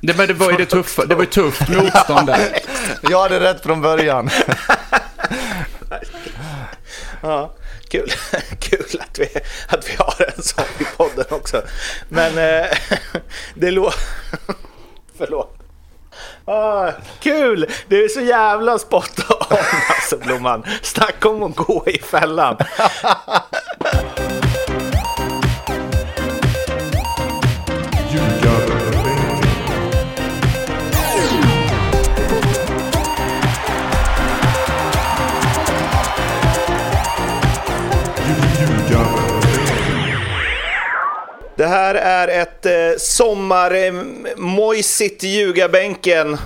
Det, men det var ju det tuffa, det var ju tufft motstånd där. Jag hade rätt från början. Ja, kul, kul att, vi, att vi har en sån i podden också. Men eh, det låter... Förlåt. Ah, kul! Det är så jävla spot on alltså Blomman. Snacka om att gå i fällan. Det här är ett eh, sommarmojsigt ljugarbänken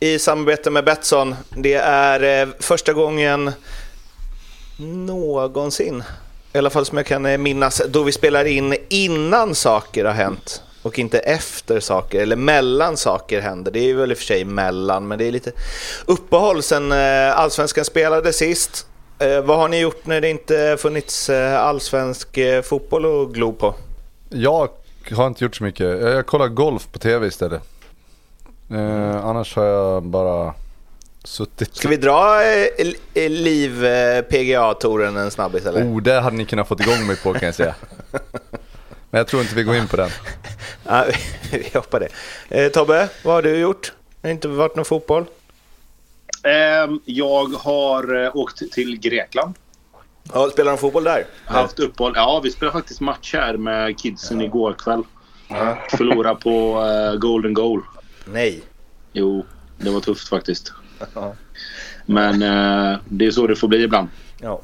i samarbete med Betsson. Det är eh, första gången någonsin, i alla fall som jag kan eh, minnas, då vi spelar in innan saker har hänt och inte efter saker, eller mellan saker händer. Det är väl i och för sig mellan, men det är lite uppehåll sen eh, Allsvenskan spelade sist. Eh, vad har ni gjort när det inte funnits eh, allsvensk eh, fotboll att glo på? Jag har inte gjort så mycket. Jag kollar golf på tv istället. Eh, annars har jag bara suttit. Ska vi dra eh, eh, liv eh, PGA-touren en snabbis eller? Oh, det hade ni kunnat fått igång mig på kan jag säga. Men jag tror inte vi går in på den. Ja, vi hoppar det. Eh, Tobbe, vad har du gjort? Det har inte varit någon fotboll? Ehm, Jag har åkt till Grekland. Ja, spelar de fotboll där? Haft uppehåll. Ja, vi spelade faktiskt match här med kidsen igår kväll. Förlora på eh, Golden Goal. Nej. Jo, det var tufft faktiskt. Men eh, det är så det får bli ibland. Ja.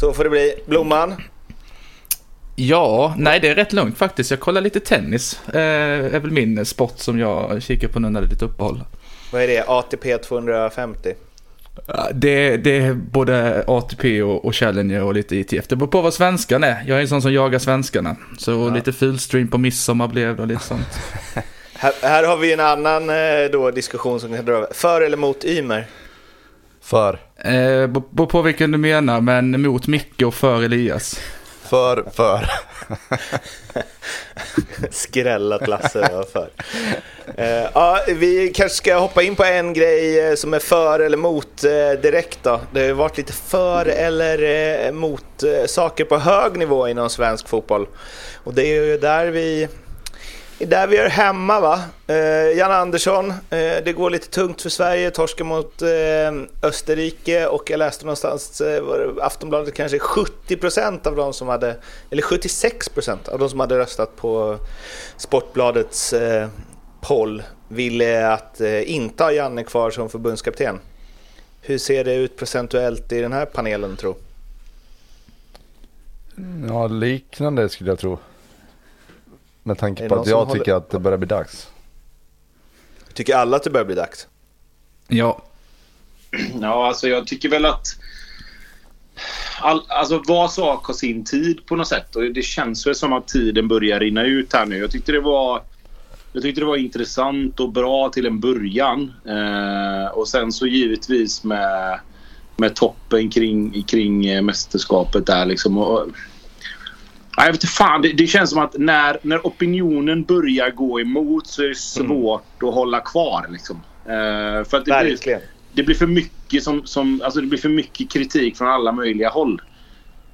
Så får det bli. Blomman? Ja, nej det är rätt lugnt faktiskt. Jag kollar lite tennis. Eh, är väl min sport som jag kikar på nu när det är lite uppehåll. Vad är det? ATP 250? Ja, Det, det är både ATP och, och Challenger och lite ITF. Det beror på vad svenskan är. Jag är en sån som jagar svenskarna. Så lite fulstream på midsommar blev det och lite sånt. Här, här har vi en annan eh, då, diskussion som kan dra över. För eller mot Ymer? För. Eh, beror på vilken du menar, men mot Micke och för Elias. För, för. Skrällat Lasse var för. Eh, ja, vi kanske ska hoppa in på en grej eh, som är för eller mot eh, direkt då. Det har varit lite för eller eh, mot eh, saker på hög nivå inom svensk fotboll. Och det är ju där vi där vi är hemma va. Eh, Jan Andersson, eh, det går lite tungt för Sverige, torskar mot eh, Österrike och jag läste någonstans, eh, var det Aftonbladet kanske 70% av de som hade, eller 76% av de som hade röstat på Sportbladets eh, poll ville att eh, inte ha Janne kvar som förbundskapten. Hur ser det ut procentuellt i den här panelen tro? Ja, liknande skulle jag tro. Med tanke på att jag håller- tycker att det börjar bli dags. Tycker alla att det börjar bli dags? Ja, Ja, alltså jag tycker väl att... All, alltså var sak har sin tid på något sätt. Och det känns väl som att tiden börjar rinna ut här nu. Jag tyckte det var... Jag tyckte det var intressant och bra till en början. Eh, och sen så givetvis med, med toppen kring, kring eh, mästerskapet där liksom. Och, Ja, jag vet fan, det, det känns som att när, när opinionen börjar gå emot så är det svårt att hålla kvar. Liksom. Eh, för att det blir, det blir för mycket som, som alltså det blir för mycket kritik från alla möjliga håll.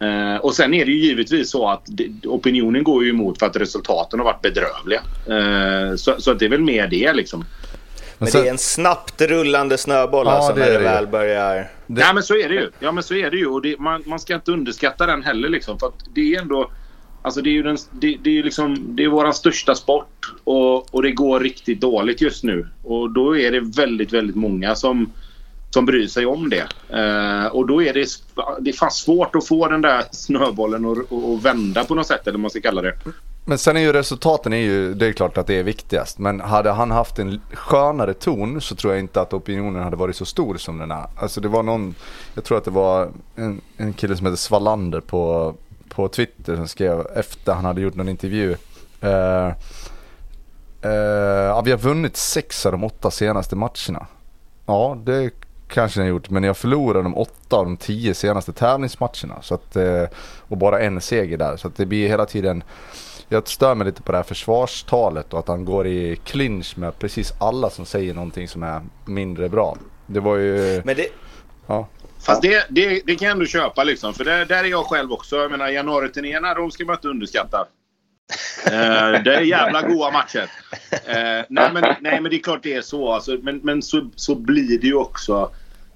Eh, och sen är det ju givetvis så att det, opinionen går ju emot för att resultaten har varit bedrövliga. Eh, så, så att det är väl mer det liksom. Men det är en snabbt rullande snöboll Ja, alltså det när är det det. väl börjar... Det- Nej men så är det ju. Ja men så är det ju. Och det, man, man ska inte underskatta den heller liksom. För att det är ändå... Alltså det är ju den, det, det är liksom, det är våran största sport och, och det går riktigt dåligt just nu. Och då är det väldigt, väldigt många som, som bryr sig om det. Eh, och då är det, det är fan svårt att få den där snöbollen att att vända på något sätt eller vad man ska kalla det. Men sen är ju resultaten är ju, det är klart att det är viktigast. Men hade han haft en skönare ton så tror jag inte att opinionen hade varit så stor som den är. Alltså det var någon, jag tror att det var en, en kille som heter Svalander på, på Twitter som skrev efter han hade gjort någon intervju. Eh, eh, ja, vi har vunnit sex av de åtta senaste matcherna. Ja, det kanske ni har gjort, men jag förlorade de åtta av de tio senaste tävlingsmatcherna. Så att, eh, och bara en seger där. Så att det blir hela tiden jag stör mig lite på det här försvarstalet och att han går i clinch med precis alla som säger någonting som är mindre bra. Det var ju... Men det, Ja. Fast det, det, det kan jag ändå köpa liksom. För där, där är jag själv också. Jag menar januariturnéerna, de ska man inte underskatta. eh, det är jävla goa matcher. Eh, nej, men, nej men det är klart det är så. Alltså, men men så, så blir det ju också.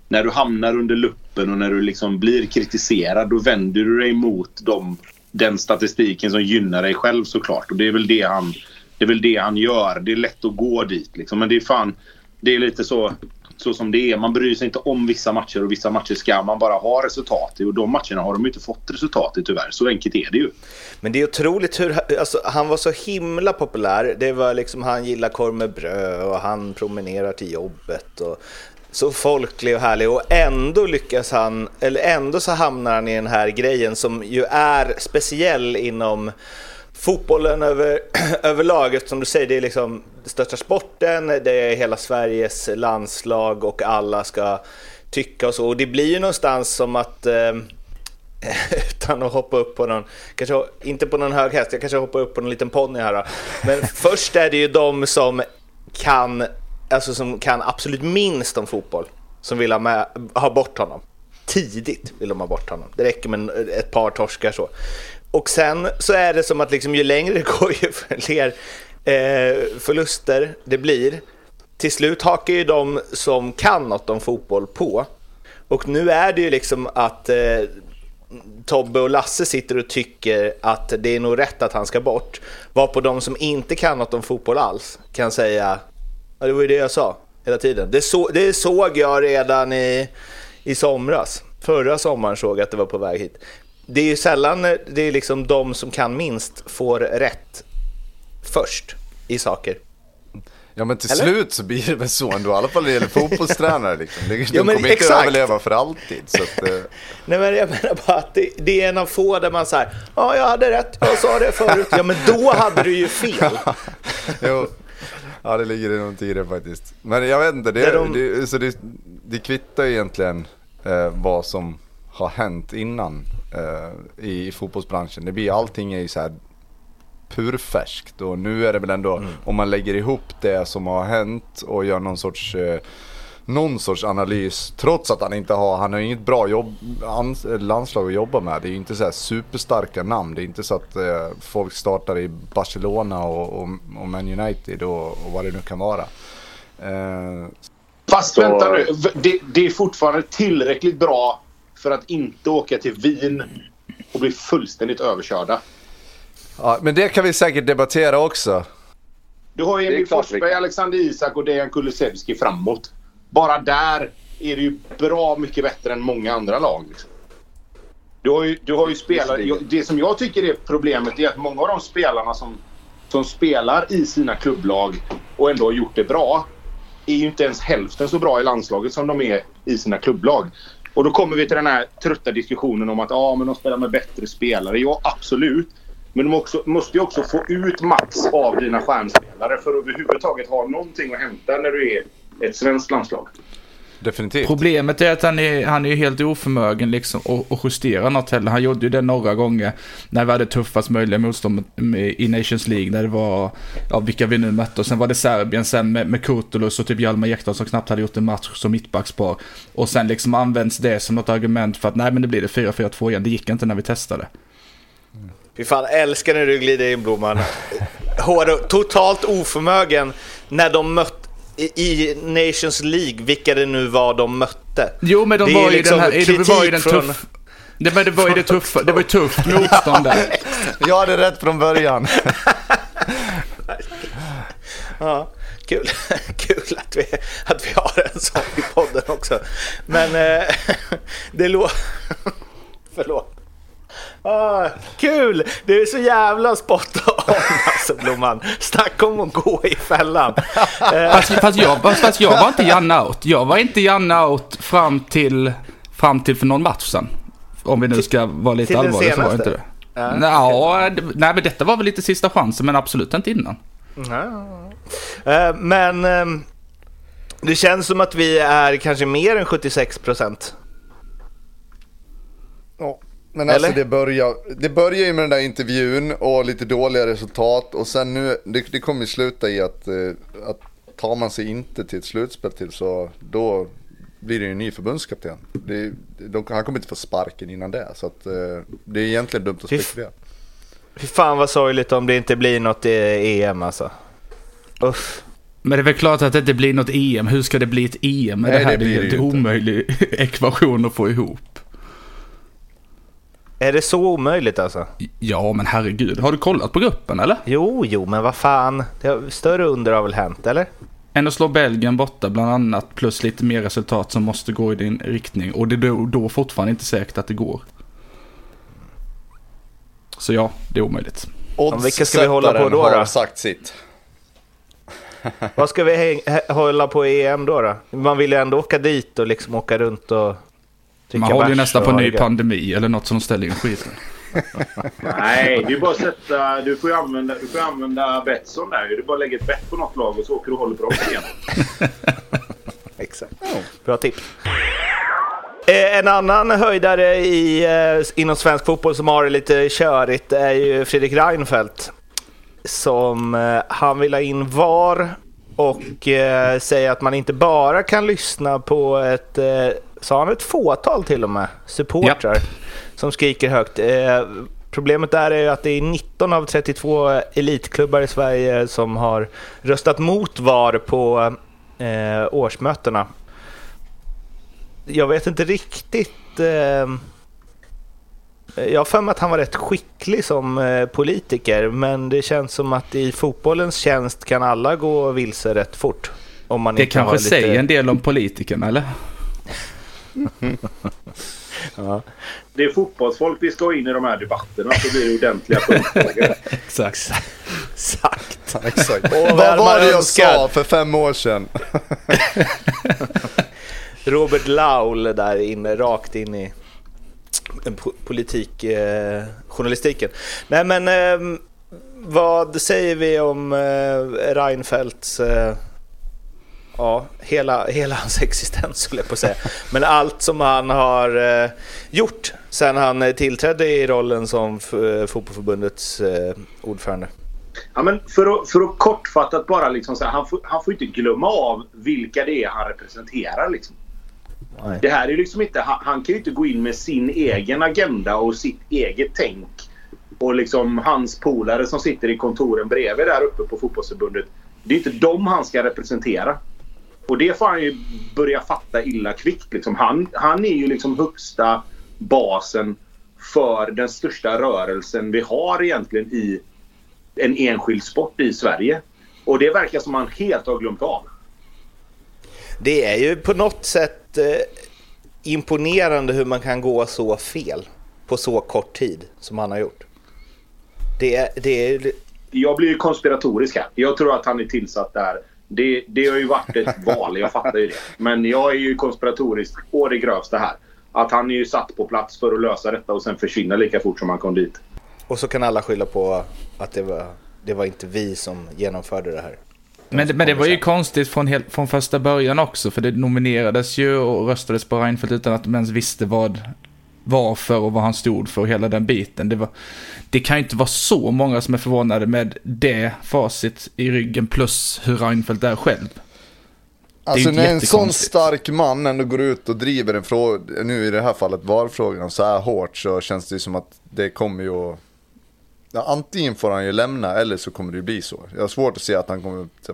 När du hamnar under luppen och när du liksom blir kritiserad. Då vänder du dig mot dem, den statistiken som gynnar dig själv såklart. Och det är väl det han, det är väl det han gör. Det är lätt att gå dit liksom. Men det är fan. Det är lite så så som det är. Man bryr sig inte om vissa matcher och vissa matcher ska man bara ha resultat i. Och de matcherna har de inte fått resultat i tyvärr. Så enkelt är det ju. Men det är otroligt hur, alltså, han var så himla populär. Det var liksom, han gillar korv med bröd och han promenerar till jobbet. Och så folklig och härlig och ändå lyckas han, eller ändå så hamnar han i den här grejen som ju är speciell inom fotbollen över, överlag. Som du säger, det är liksom den största sporten, det är hela Sveriges landslag och alla ska tycka och så. Och det blir ju någonstans som att eh, utan att hoppa upp på någon, kanske inte på någon hög häst, jag kanske hoppar upp på någon liten ponny här då. Men först är det ju de som kan, alltså som kan absolut minst om fotboll, som vill ha, med, ha bort honom. Tidigt vill de ha bort honom. Det räcker med ett par torskar så. Och sen så är det som att liksom, ju längre det går ju fler eh, förluster det blir. Till slut hakar ju de som kan något om fotboll på. Och nu är det ju liksom att eh, Tobbe och Lasse sitter och tycker att det är nog rätt att han ska bort. Varpå de som inte kan något om fotboll alls kan säga ja, det var ju det jag sa hela tiden. Det, så, det såg jag redan i, i somras. Förra sommaren såg jag att det var på väg hit. Det är ju sällan det är liksom de som kan minst får rätt först i saker. Ja men till Eller? slut så blir det väl så ändå, i alla fall när det gäller fotbollstränare. Liksom. De Ja, kommer inte exakt. överleva för alltid. Så att, eh, Nej men jag menar bara att det, det är en av få där man säger ja jag hade rätt, jag sa det förut. Ja men då hade du ju fel. jo. Ja det ligger någonting i det faktiskt. Men jag vet inte, det, Där de- det, så det, det kvittar ju egentligen eh, vad som har hänt innan eh, i, i fotbollsbranschen. Det blir, allting är ju så här purfärskt och nu är det väl ändå, Mm. om man lägger ihop det som har hänt och gör någon sorts eh, någon sorts analys, trots att han inte har, han har inget bra jobb, ans, landslag att jobba med. Det är ju inte så här superstarka namn. Det är inte så att eh, folk startar i Barcelona och, och, och Man United och, och vad det nu kan vara. Eh, Fast Så- vänta nu. Det, det är fortfarande tillräckligt bra för att inte åka till Wien och bli fullständigt överkörda. ja, men det kan vi säkert debattera också. Du har Emil Forsberg. Alexander Isak och Dejan Kulusevski framåt. Bara där är det ju bra mycket bättre än många andra lag. Liksom. Du har ju, du har ju spelare... Det som jag tycker är problemet är att många av de spelarna som, som spelar i sina klubblag och ändå har gjort det bra är ju inte ens hälften så bra i landslaget som de är i sina klubblag. Och då kommer vi till den här trötta diskussionen om att ja, men de spelar med bättre spelare. Ja, absolut. Men du också, måste ju också få ut max av dina stjärnspelare för att överhuvudtaget ha någonting att hämta när du är ett svenskt landslag. Definitivt. Problemet är att han är, han är ju helt oförmögen liksom att, att justera något heller. Han gjorde ju det några gånger när vi hade tuffast möjliga motstånd i Nations League. När det var, ja vilka vi nu mötte. Och sen var det Serbien sen med, med Kurtulus och typ Hjalmar Ekdal som knappt hade gjort en match som mittbackspar. Och sen liksom används det som något argument för att nej men det blir det 4-4-2 igen. Det gick inte när vi testade. Fy fan, älskar när du glider in Blomman. Hård totalt oförmögen när de mötte i Nations League, vilka det nu var de mötte. Jo men de Det var ju liksom den här, det var ju den från- tuff. Det, men det var ju det tuffa, det var ju tufft motstånd där. Jag hade rätt från början. Ja, kul, kul att, vi, att vi har en sån i podden också. Men eh, det låter... Förlåt. Ah, kul! Det är så jävla spot on alltså Blomman. Snacka om att gå i fällan. Eh, Fast, fast, jag, fast, fast jag var inte Janne out. Jag var inte Janne out fram till, fram till för någon match sen. Om vi nu ska vara lite till allvarliga så var jag inte det. Ja, Nja, det- nej men detta var väl lite sista chansen men absolut inte innan. Ja. Eh, Men ehm, Det känns som att vi är kanske mer än 76 procent. Ja, men alltså Eller? det börjar, det börjar ju med den där intervjun och lite dåliga resultat och sen nu, det, det kommer ju sluta i att, eh, att tar man sig inte till ett slutspel till så då blir det ju en ny förbundskapten. Det, de, han kommer inte få sparken innan det så att eh, det är egentligen dumt att spekulera. Fy fan vad sorgligt om det inte blir något EM alltså. Uff. Men det är väl klart att det inte blir något EM. Hur ska det bli ett EM med Nej, det här? det Det, blir är ju en omöjlig ekvation att få ihop. Är det så omöjligt alltså? Ja, men herregud. Har du kollat på gruppen eller? Jo, jo, men vad fan. Det har, större under har väl hänt, eller? Än att slå Belgien borta bland annat. Plus lite mer resultat som måste gå i din riktning. Och det är då, då fortfarande inte säkert att det går. Så ja, det är omöjligt. vilka ska vi hålla på då, har då? sagt sitt. Vad ska vi hålla på i EM då, då? Man vill ju ändå åka dit och liksom åka runt och Man håller ju nästan på ha ny det pandemi eller något som ställer in skiten. Nej, det är bara att sätta... Du får ju använda, du får använda Betsson där. Du bara lägger ett bett på något lag och så åker du och håller på dem igen. Exakt. Bra tips. Eh, En annan höjdare i, eh, inom svensk fotboll som har det lite körigt är ju Fredrik Reinfeldt. Som eh, han vill ha in VAR och eh, säger att man inte bara kan lyssna på ett, sa han ett fåtal till och med, supportrar som skriker högt. Eh, Problemet där är ju att det är 19 av 32 elitklubbar i Sverige som har röstat mot VAR på eh, årsmötena. Jag vet inte riktigt. Eh, jag har för mig att han var rätt skicklig som eh, politiker, men det känns som att i fotbollens tjänst kan alla gå vilse rätt fort. Om man Det kanske lite... säger en del om politikerna eller? Ja. Det är fotbollsfolk vi ska ha in i de här debatterna så blir det ordentliga punktfrågor. Exakt. Exakt. Exakt. Vad var det jag sa för fem år sedan? Robert Laul där inne, rakt in i en po- politik, eh, journalistiken. Nej men eh, vad säger vi om eh, Reinfeldts, eh, ja hela, hela hans existens skulle jag på säga. Men allt som han har eh, gjort sen han eh, tillträdde i rollen som eh, fotbollförbundets eh, ordförande. Ja, men för, att, för att kortfattat bara liksom så här, han, får, han får inte glömma av vilka det är han representerar. Liksom. Nej. Det här är liksom inte, han, han kan ju inte gå in med sin egen agenda och sitt eget tänk. Och liksom hans polare som sitter i kontoren bredvid där uppe på fotbollsförbundet. Det är inte dem han ska representera. Och det får han ju börja fatta illa kvickt. Liksom. Han, han är ju liksom högsta basen för den största rörelsen vi har egentligen i en enskild sport i Sverige. Och det verkar som han helt har glömt av. Det är ju på något sätt eh, imponerande hur man kan gå så fel på så kort tid som han har gjort. Det är, det är, Jag blir ju konspiratorisk här. Jag tror att han är tillsatt där. Det, det har ju varit ett val, jag fattar ju det. Men jag är ju konspiratorisk å det grövsta här. Att han är ju satt på plats för att lösa detta och sen försvinna lika fort som han kom dit. och så kan alla skylla på att det var, det var inte vi som genomförde det här. Men, men det var ju konstigt från, helt, från första början också, för det nominerades ju och röstades på Reinfeldt utan att de ens visste vad, varför och vad han stod för och hela den biten. Det, var, det kan ju inte vara så många som är förvånade med det facit i ryggen plus hur Reinfeldt är själv. Alltså när en sån stark man ändå går ut och driver en fråga, nu i det här fallet VAR-frågan så här hårt så känns det ju som att det kommer ju att... Ja, antingen får han ju lämna eller så kommer det ju bli så. Jag har svårt att se att han kommer att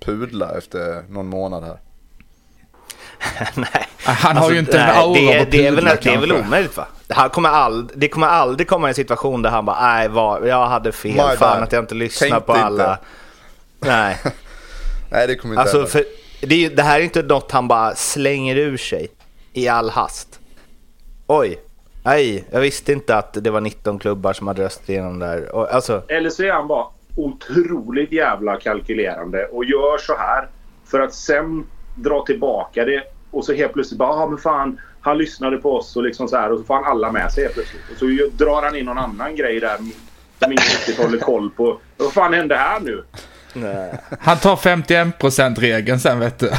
pudla efter någon månad här. nej. Han har ju inte en nej, aura det, att det, är väl, det är väl omöjligt va? Han kommer ald, det kommer aldrig komma en situation där han bara nej, vad, jag hade fel, My fan bad. att jag inte lyssnar Tänkte på inte." alla. Nej. Nej det kommer inte Alltså, hända. för det, det här är inte något han bara slänger ur sig i all hast. Oj, nej, jag visste inte att det var 19 klubbar som hade röstat igenom det här. Och, Alltså, Eller så är han bara otroligt jävla kalkylerande och gör så här för att sen dra tillbaka det och så helt plötsligt bara ah, men fan han lyssnade på oss och liksom så här och så får han alla med sig helt plötsligt. Och så drar han in någon annan grej där som ingen riktigt håller koll på. Vad fan hände här nu? Nej. Han tar 51%-regeln sen vet du.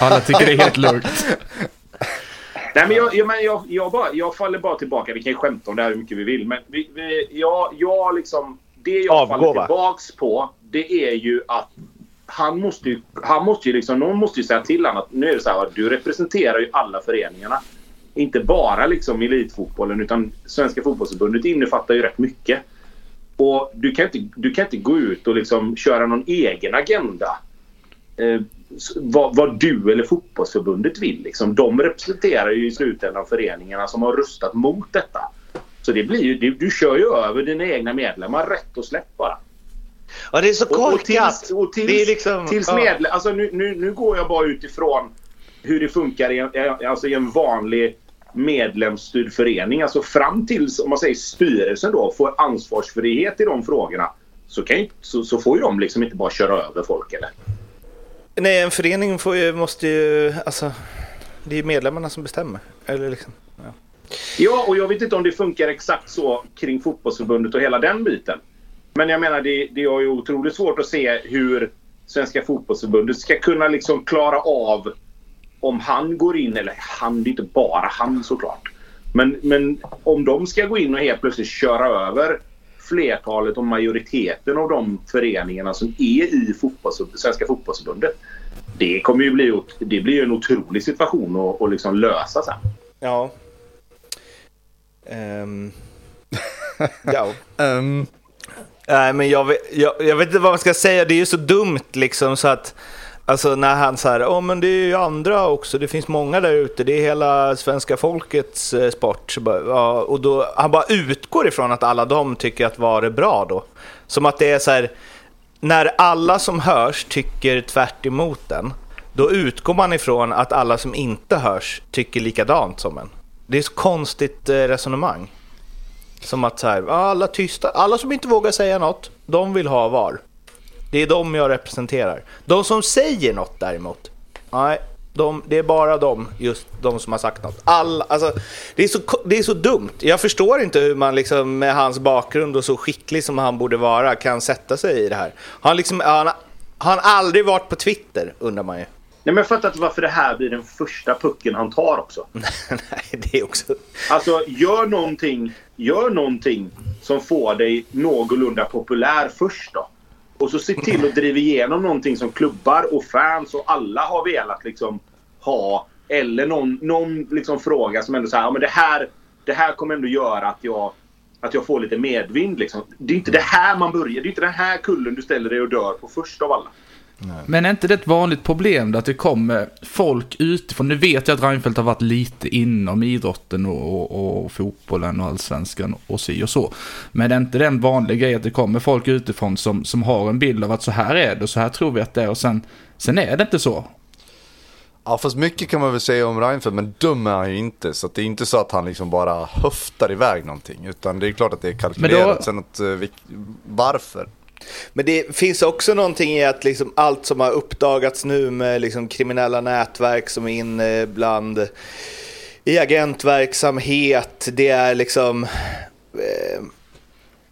Alla tycker det är helt lugnt. Nej, men jag, jag, men jag, jag, bara, jag faller bara tillbaka. Vi kan ju skämta om det här hur mycket vi vill. Men vi, vi, jag, jag liksom, det jag Avgå, faller va? tillbaks på, det är ju att han måste ju, han måste ju liksom, någon måste ju säga till honom att nu är det så här, du representerar ju alla föreningarna. Inte bara liksom elitfotbollen utan Svenska fotbollsförbundet innefattar ju rätt mycket. Och du kan inte, du kan inte gå ut och liksom köra någon egen agenda. Eh, vad, vad du eller fotbollsförbundet vill. Liksom. De representerar ju i slutändan föreningarna som har röstat mot detta. Så det blir ju, du, du kör ju över dina egna medlemmar rätt och slätt bara. Ja, det är så Och, och korkat. tills, och tills, det är liksom... tills ja. medlem, alltså nu, nu, nu går jag bara utifrån hur det funkar i en, alltså i en vanlig medlemsstyrd förening. Alltså fram tills, om man säger styrelsen då, får ansvarsfrihet i de frågorna. Så, kan ju, så, så får ju de liksom inte bara köra över folk eller? Nej, en förening får ju, måste ju... Alltså, det är medlemmarna som bestämmer. Eller liksom, ja. Ja, och jag vet inte om det funkar exakt så kring fotbollsförbundet och hela den biten. Men jag menar, det, det är ju otroligt svårt att se hur Svenska fotbollsförbundet ska kunna liksom klara av om han går in, eller han, det är inte bara han såklart. Men, men om de ska gå in och helt plötsligt köra över flertalet och majoriteten av de föreningarna som är i fotbolls, Svenska fotbollsförbundet. Det kommer ju bli, det blir en otrolig situation att, att liksom lösa sen. ja. Ehm. ja. Ehm, Nej, men jag vet, jag, jag vet inte vad man ska säga. Det är ju så dumt liksom så att Alltså när han säger, oh, men det är ju andra också, det finns många där ute, det är hela svenska folkets eh, sport. Så bara, ja, och då, han bara utgår ifrån att alla de tycker att VAR är bra då. Som att det är så här, när alla som hörs tycker tvärt emot den, då utgår man ifrån att alla som inte hörs tycker likadant som en. Det är ett konstigt eh, resonemang. Som att så här, ja, alla tysta, alla som inte vågar säga något, de vill ha VAR. Det är de jag representerar. De som säger något däremot, nej, de, det är bara de, just de som har sagt något. Alla, alltså, det, är så, det är så dumt. Jag förstår inte hur man liksom, med hans bakgrund och så skicklig som han borde vara kan sätta sig i det här. Han, liksom, han, har- han har aldrig varit på Twitter, undrar man ju. Nej, men jag fattar inte varför det här blir den första pucken han tar också. nej, det är också... Alltså, gör någonting, gör någonting som får dig någorlunda populär först då. Och så se till att driva igenom någonting som klubbar och fans och alla har velat liksom ha. Eller någon, någon liksom fråga som ändå säger ja, men det här, det här kommer ändå göra att jag, att jag får lite medvind. Liksom. Det är inte det här man börjar. Det är inte den här kullen du ställer dig och dör på först av alla. Men är inte det ett vanligt problem att det kommer folk utifrån? Nu vet jag att Reinfeldt har varit lite inom idrotten och, och, och fotbollen och allsvenskan och si och så. Men är inte det en vanlig grej att det kommer folk utifrån som, som har en bild av att så här är det och så här tror vi att det är och sen, sen är det inte så. ja fast mycket kan man väl säga om Reinfeldt men dum är han ju inte. Så det är inte så att han liksom bara höftar iväg någonting. Utan det är klart att det är kalkylerat. Då- Sen att, eh, varför? Men det finns också någonting i att liksom allt som har uppdagats nu med liksom kriminella nätverk som är inne bland i agentverksamhet, det är liksom, eh,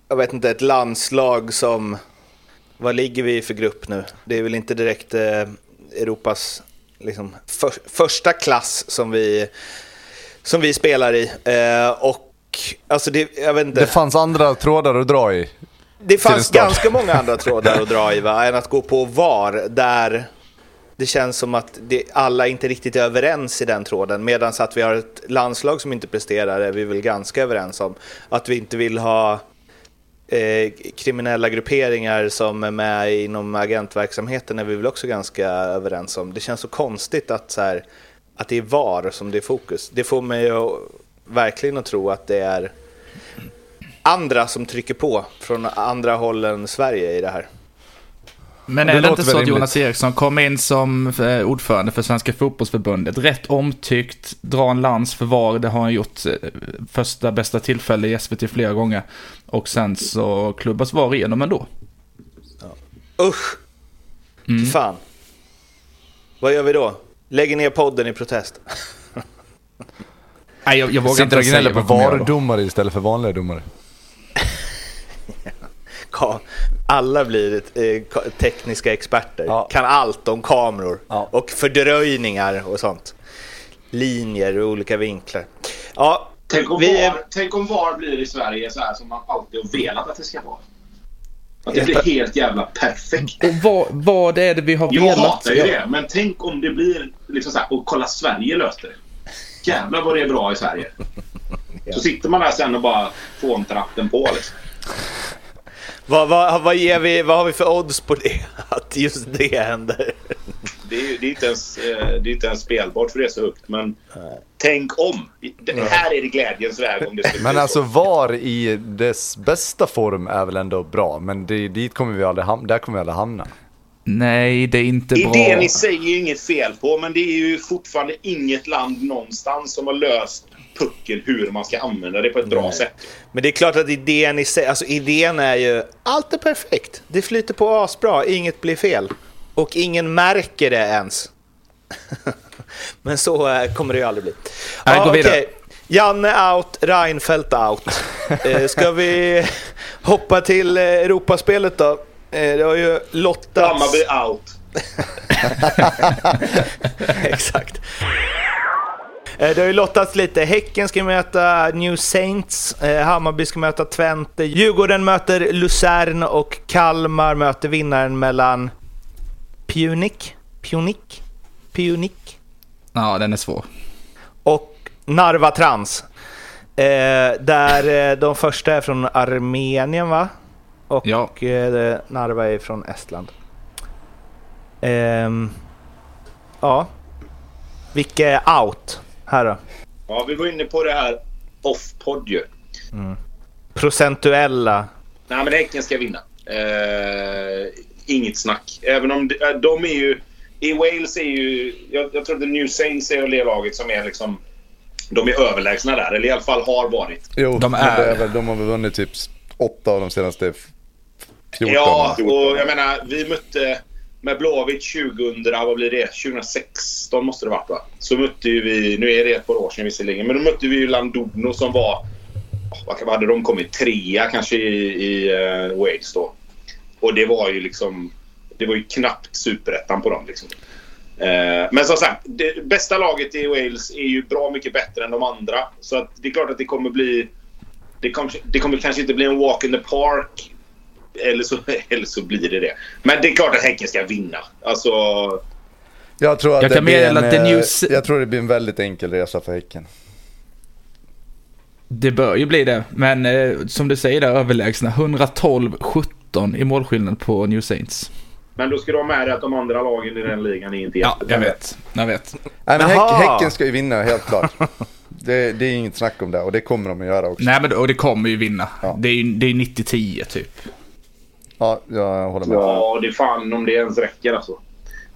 jag vet inte, ett landslag som, vad ligger vi i för grupp nu? Det är väl inte direkt eh, Europas liksom, för, första klass som vi, som vi spelar i. Eh, och alltså det, jag vet inte. Det fanns andra trådar att dra i. Det fanns ganska många andra trådar att dra i va? än att gå på VAR där det känns som att det, alla inte riktigt är överens i den tråden. Medan att vi har ett landslag som inte presterar är vi väl ganska överens om. Att vi inte vill ha eh, kriminella grupperingar som är med inom agentverksamheten är vi väl också ganska överens om. Det känns så konstigt att, så här, att det är VAR som det är fokus. Det får mig att, verkligen att tro att det är andra som trycker på från andra håll än Sverige i det här. Men Det är det inte så att Jonas Eriksson kom in som eh, ordförande för Svenska fotbollsförbundet, rätt omtyckt, dra en lans för VAR, det har han gjort eh, första bästa tillfälle i SVT flera gånger. Och sen så klubbas VAR igenom ändå. Usch! Mm. Fan. Vad gör vi då? Lägger ner podden i protest. Nej, jag, jag vågar Sitter inte säga på vad då. VAR-domare istället för vanliga domare. Alla blir eh, ka- tekniska experter. Ja. Kan allt om kameror Ja. och fördröjningar och sånt. Linjer och olika vinklar. Ja, Tänk om, Vi- VAR, tänk om VAR blir i Sverige så här som man alltid har velat att det ska vara. Att det blir helt jävla perfekt. Och vad, vad är det vi har Jag velat? hatar ju det, men tänk om det blir liksom så här, och kolla Sverige löste det. Jävlar vad det är bra i Sverige. Så sitter man där sen och bara får en tratten på liksom. Vad, vad, vad, ger vi, vad har vi för odds på det? Att just det händer? Det är, det är inte ens, eh, det är inte ens spelbart för det är så högt. Men tänk om. Det här är det glädjens väg om det skulle Men alltså så. VAR i dess bästa form är väl ändå bra. Men det, dit kommer vi aldrig hamna. Där kommer vi aldrig hamna. Nej, det är inte bra. Idén i sig är ju inget fel på, men det är ju fortfarande inget land någonstans som har löst pucken hur man ska använda det på ett bra Nej. sätt. Men det är klart att idén i sig, alltså idén är ju, allt är perfekt. Det flyter på asbra, inget blir fel. Och ingen märker det ens. Men så eh, kommer det ju aldrig bli. Nej, gå vidare. okej. Janne out, Reinfeldt out. Eh, Ska vi hoppa till eh, Europaspelet då? Eh, Det har ju lottats... Hammarby out. Exakt. Eh, Det har ju lottats lite. Häcken ska möta New Saints, eh, Hammarby ska möta Twente, Djurgården möter Luzern och Kalmar möter vinnaren mellan Punic, Punic, Punic Ja, den är svår. och Narva Trans. Eh, där de första är från Armenien va? Och Ja. eh, Narva är från Estland. Ehm, ja. Vilka är out här då? Ja, vi var inne på det här off-podd ju. Procentuella. Nej, men Häcken ska vinna. Eh, inget snack. Även om de, eh, de är ju... I Wales är ju... Jag, jag tror att New Saints är det laget som är liksom... De är överlägsna där, eller i alla fall har varit. Jo, De är- det är väl, de har väl vunnit typ åtta av de senaste 14. Ja, och jag menar, vi mötte med Blåvitt 2000, vad blir det? 2016 måste det varit va? Så mötte ju vi, nu är det ett par år sedan visserligen, men då mötte vi ju Landudno som var, vad vad hade de kommit? Trea kanske i, i uh, Wales då. Och det var ju liksom, det var ju knappt superettan på dem liksom. Eh, men som sagt, det bästa laget i Wales är ju bra mycket bättre än de andra. Så att det är klart att det kommer bli... Det kommer, det kommer kanske inte bli en walk in the park. Eller så, eller så blir det det. Men det är klart att Häcken ska vinna. Alltså... Jag tror att Jag det kan blir en, att eh, New Jag tror det blir en väldigt enkel resa för Häcken. Det bör ju bli det, men eh, som du säger där överlägsna 112-17 i målskillnad på New Saints. Men då ska du ha med dig att de andra lagen i den ligan är inte Ja, jag vet. Jag vet. Nej, men häck, häcken ska ju vinna helt klart. Det, det är inget snack om det och det kommer de att göra också. Nej, men och det kommer ju vinna. Ja. Det är ju det är 90-10 typ. Ja, jag håller med. Ja, det är fan om det ens räcker alltså.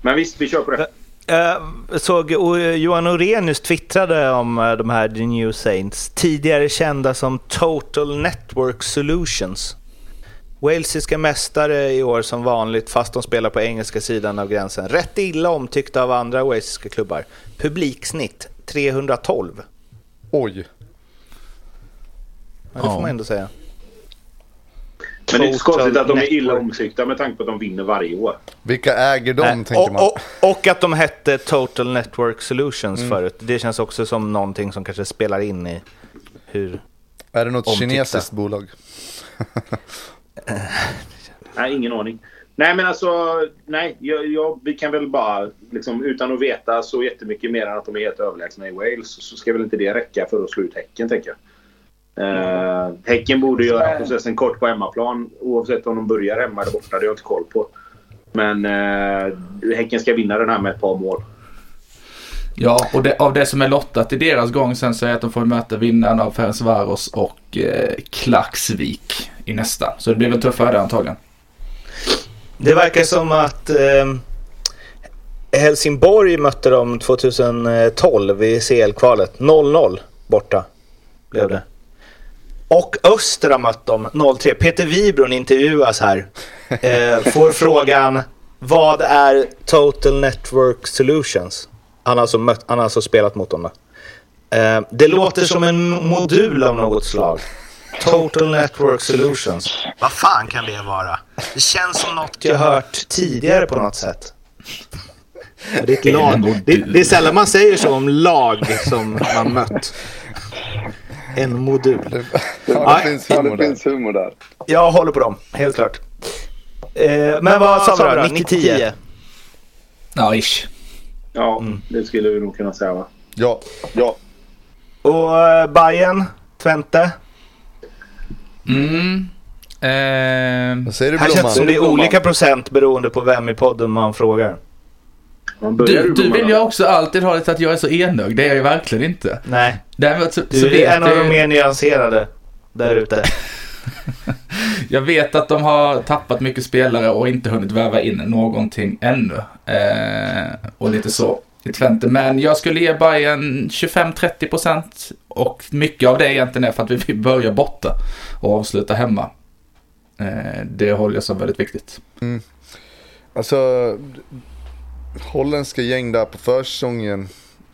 Men visst, vi kör på det. Uh, såg uh, Johan Orenius twittrade om eh, de här The New Saints, tidigare kända som Total Network Solutions. Walesiska mästare i år som vanligt, fast de spelar på engelska sidan av gränsen. Rätt illa omtyckta av andra walesiska klubbar. Publiksnitt 312. Oj. Ja, det får man ändå säga. Men det är inte så konstigt att de är illa omtyckta med tanke på att de vinner varje år. Vilka äger de, Nej, tänker och, man. och, och att de hette Total Network Solutions Mm. förut. Det känns också som någonting som kanske spelar in i hur... Är det något omtyckta. kinesiskt bolag? Nej, ingen aning. Nej, men alltså, nej, jag, jag, vi kan väl bara, liksom, utan att veta så jättemycket mer än att de är helt överlägsna i Wales, så ska väl inte det räcka för att slå ut Häcken, tänker jag. Eh, häcken borde göra processen kort på hemmaplan, oavsett om de börjar hemma eller borta. Det har jag inte koll på. Men eh, Häcken ska vinna den här med ett par mål. Ja, och det, av det som är lottat i deras gång sen så är att de får möta vinnaren av Ferencvaros och eh, Klaxvik i nästa. Så det blir väl tuffare där antagligen. Det verkar som att eh, Helsingborg mötte dem 2012 i CL-kvalet. 0-0 borta blev det. Och Östra mötte dem 0-3. Peter Wibron intervjuas här. Eh, får frågan vad är Total Network Solutions? Han har alltså, mött, han har alltså spelat mot dem. Då. Eh, det låter som en modul av något slag. Total Network Solutions. Vad fan kan det vara? Det känns som något jag hört tidigare på något sätt. Det är ett lag. Det, det är sällan man säger så om lag som man mött. En modul. Ja, det, finns humor, det finns humor där. Jag håller på dem, helt klart. Eh, men, men vad sa vi då? 90-10? Ja, ish. Ja, mm. det skulle vi nog kunna säga va? Ja. ja. Och uh, Bayern, Twente? Mm. Eh, Vad säger du Här känns det som det är olika procent beroende på vem i podden man frågar. Du, du vill ju också alltid ha det till att jag är så enögd. Det är jag ju verkligen inte. Nej. Däremot så, du så är en av de mer nyanserade där ute. jag vet att de har tappat mycket spelare och inte hunnit väva in någonting ännu. Eh, och lite så. Men jag skulle ge Bayern 25-30 procent. Och mycket av det egentligen är för att vi vill börja borta och avsluta hemma. Eh, det håller jag som väldigt viktigt. Mm. Alltså, holländska gäng där på försäsongen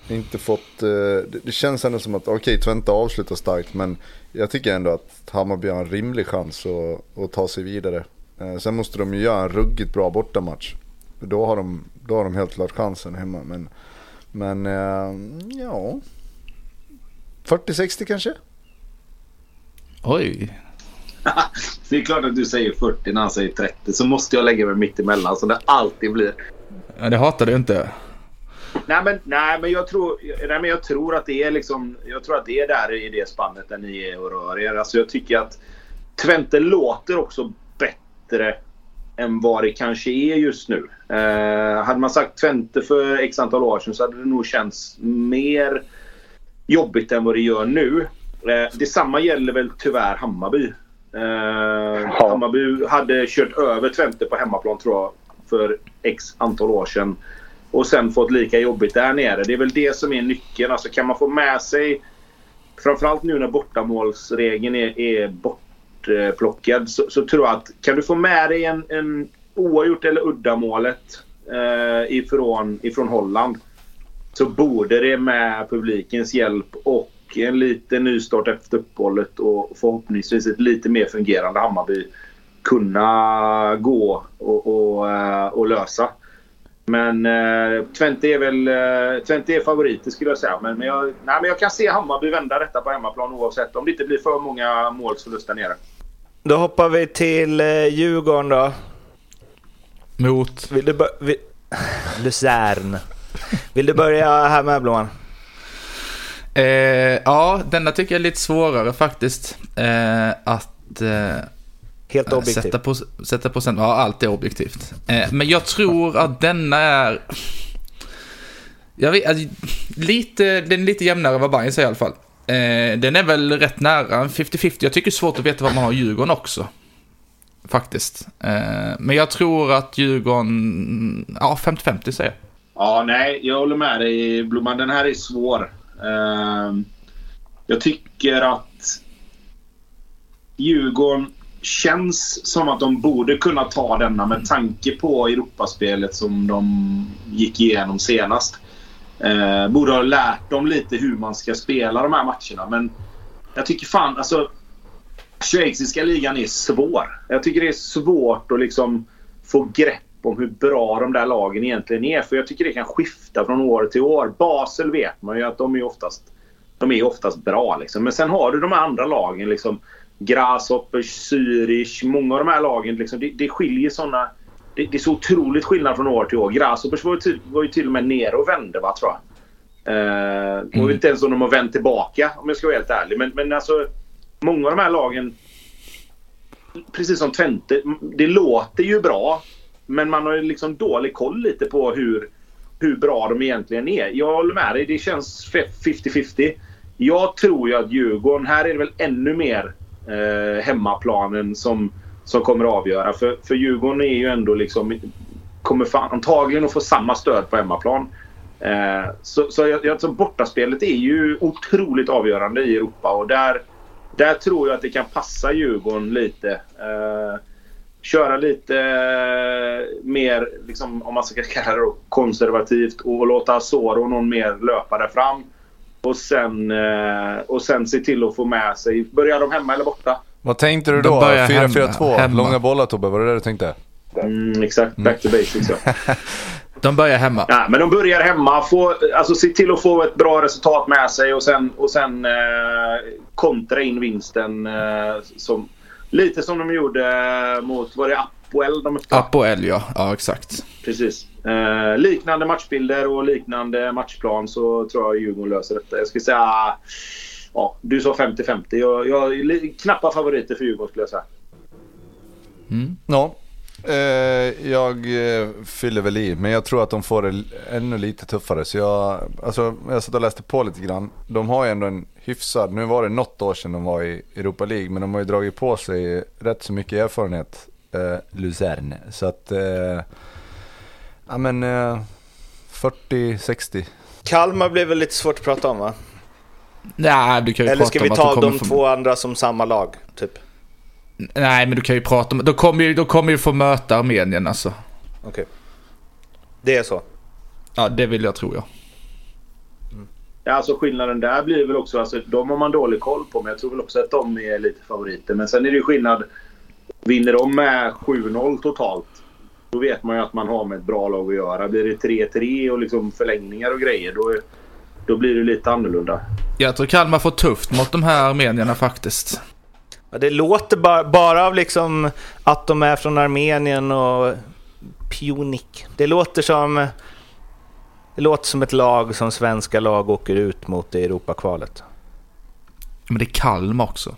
inte fått, eh, det känns ändå som att okej okay, Twente avslutar starkt men jag tycker ändå att Hammarby har en rimlig chans att, att ta sig vidare. Eh, sen måste de ju göra en ruggigt bra bortamatch. Då har de, då har de helt klart chansen hemma men, men eh, ja, 40-60 kanske? Oj. det är klart att du säger 40 när han säger 30 så måste jag lägga mig mitt emellan som det alltid blir. Ja, det hatar du inte. Nej men, nej, men, jag, tror, nej, men jag tror att det är liksom, jag tror att det är där i det spannet där ni är och rör er. Alltså jag tycker att Twente låter också bättre än vad det kanske är just nu. Eh, hade man sagt Twente för x antal år sedan så hade det nog känts mer jobbigt än vad det gör nu. Eh, detsamma gäller väl tyvärr Hammarby. Eh, Hammarby hade kört över Twente på hemmaplan tror jag för x antal år sedan. Och sen fått lika jobbigt där nere. Det är väl det som är nyckeln. Alltså kan man få med sig... Framförallt nu när bortamålsregeln är, är bortplockad. Så, så, tror jag att kan du få med dig en, en oavgjort eller uddamålet eh, ifrån, ifrån Holland. Så borde det med publikens hjälp och en liten nystart efter uppehållet och förhoppningsvis ett lite mer fungerande Hammarby kunna gå och, och, eh, och lösa. Men eh, Twente är väl eh, Twente är favoriter skulle jag säga. Men, men, jag, nej, men jag kan se Hammarby vända detta på hemmaplan oavsett. Om det inte blir för många målsförlust där nere. Då hoppar vi till eh, Djurgården då. Mot? Vill du vi... Luzern. Vill du börja här med Blåan? Eh, ja, denna tycker jag är lite svårare faktiskt. Eh, att eh, Helt objektivt. Sätta, på, sätta procent, ja allt är objektivt. Eh, men jag tror att denna är... Jag vet, alltså, lite, den är lite jämnare än vad Bayern säger i alla fall. Eh, den är väl rätt nära, 50-50. Jag tycker det är svårt att veta vad man har Djurgården också. Faktiskt. Eh, men jag tror att Djurgården, ja 50-50 säger jag. Ja, nej, jag håller med dig Blomman. Den här är svår. Eh, jag tycker att Djurgården känns som att de borde kunna ta denna med tanke på Europaspelet som de gick igenom senast. Eh, borde ha lärt dem lite hur man ska spela de här matcherna. Men jag tycker fan alltså... Schweiziska ligan är svår. Jag tycker det är svårt att liksom få grepp om hur bra de där lagen egentligen är. För jag tycker det kan skifta från år till år. Basel vet man ju att de är oftast, de är oftast bra. Liksom. Men sen har du de andra lagen. Liksom, Grasshoppers, Zürich, många av de här lagen. Liksom, det, det skiljer såna... Det, det, är så otroligt skillnad från år till år. Grasshoppers var ju, till, var ju till och med nere och vände, va, tror jag. Eh, mm. Och inte ens om de har vänt tillbaka, om jag ska vara helt ärlig. Men, men alltså, många av de här lagen... Precis som Twente, det låter ju bra. Men man har ju liksom dålig koll lite på hur, hur bra de egentligen är. Jag håller med dig, det känns 50-50. Jag tror ju att Djurgården, här är det väl ännu mer eh, hemmaplanen som, som kommer att avgöra. För, för Djurgården är ju ändå liksom... Kommer fan, antagligen att få samma stöd på hemmaplan. Eh, så så jag, alltså, bortaspelet är ju otroligt avgörande i Europa och där, där tror jag att det kan passa Djurgården lite. Eh, köra lite mer, liksom, om man ska kalla det då, konservativt och låta Asoro och någon mer löpa där fram. Och sen, eh, och sen se till att få med sig... Börjar de hemma eller borta? Vad tänkte du då? börjar 4-4-2? hemma. Långa bollar Tobbe, var det det du tänkte? Mm, exakt, back to basics. Ja. De börjar hemma. Ja, men de börjar hemma. Få, alltså, se till att få ett bra resultat med sig och sen, och sen eh, kontra in vinsten. Eh, som, lite som de gjorde mot, var det Apoel de mötte? Apoel ja. Ja exakt. Precis. Eh, liknande matchbilder och liknande matchplan så tror jag Djurgården löser detta. Jag skulle säga... Ja, du sa 50-50. Jag, jag knappa favoriter för Djurgården skulle jag säga. Ja. Eh, jag eh, fyller väl i, men jag tror att de får det ännu lite tuffare. Så jag, alltså, jag satt och läste på lite grann. De har ju ändå en hyfsad, nu var det något år sedan de var i Europa League, men de har ju dragit på sig rätt så mycket erfarenhet, eh, Luzern. Så att, eh, ja men eh, 40-60. Kalmar blir väl lite svårt att prata om va? Nej, du kan ju Eller prata ska vi ta de få... två andra som samma lag? Typ. Nej, men du kan ju prata om... De kommer ju, de kommer ju få möta Armenien alltså. Okej. Det är så. Ja, det vill jag tro ja. Ja, alltså skillnaden där blir väl också, alltså, de har man dålig koll på men jag tror väl också att de är lite favoriter. Men sen är det ju skillnad. Vinner de med 7-0 totalt då vet man ju att man har med ett bra lag att göra. Blir det 3-3 och liksom förlängningar och grejer då, då blir det lite annorlunda. Jag tror Kalmar får tufft mot de här armenierna faktiskt. Ja, det låter bara, bara av liksom att de är från Armenien och Pionik. Det låter som... Det låter som ett lag som svenska lag åker ut mot i Europakvalet. Men det är Kalmar också.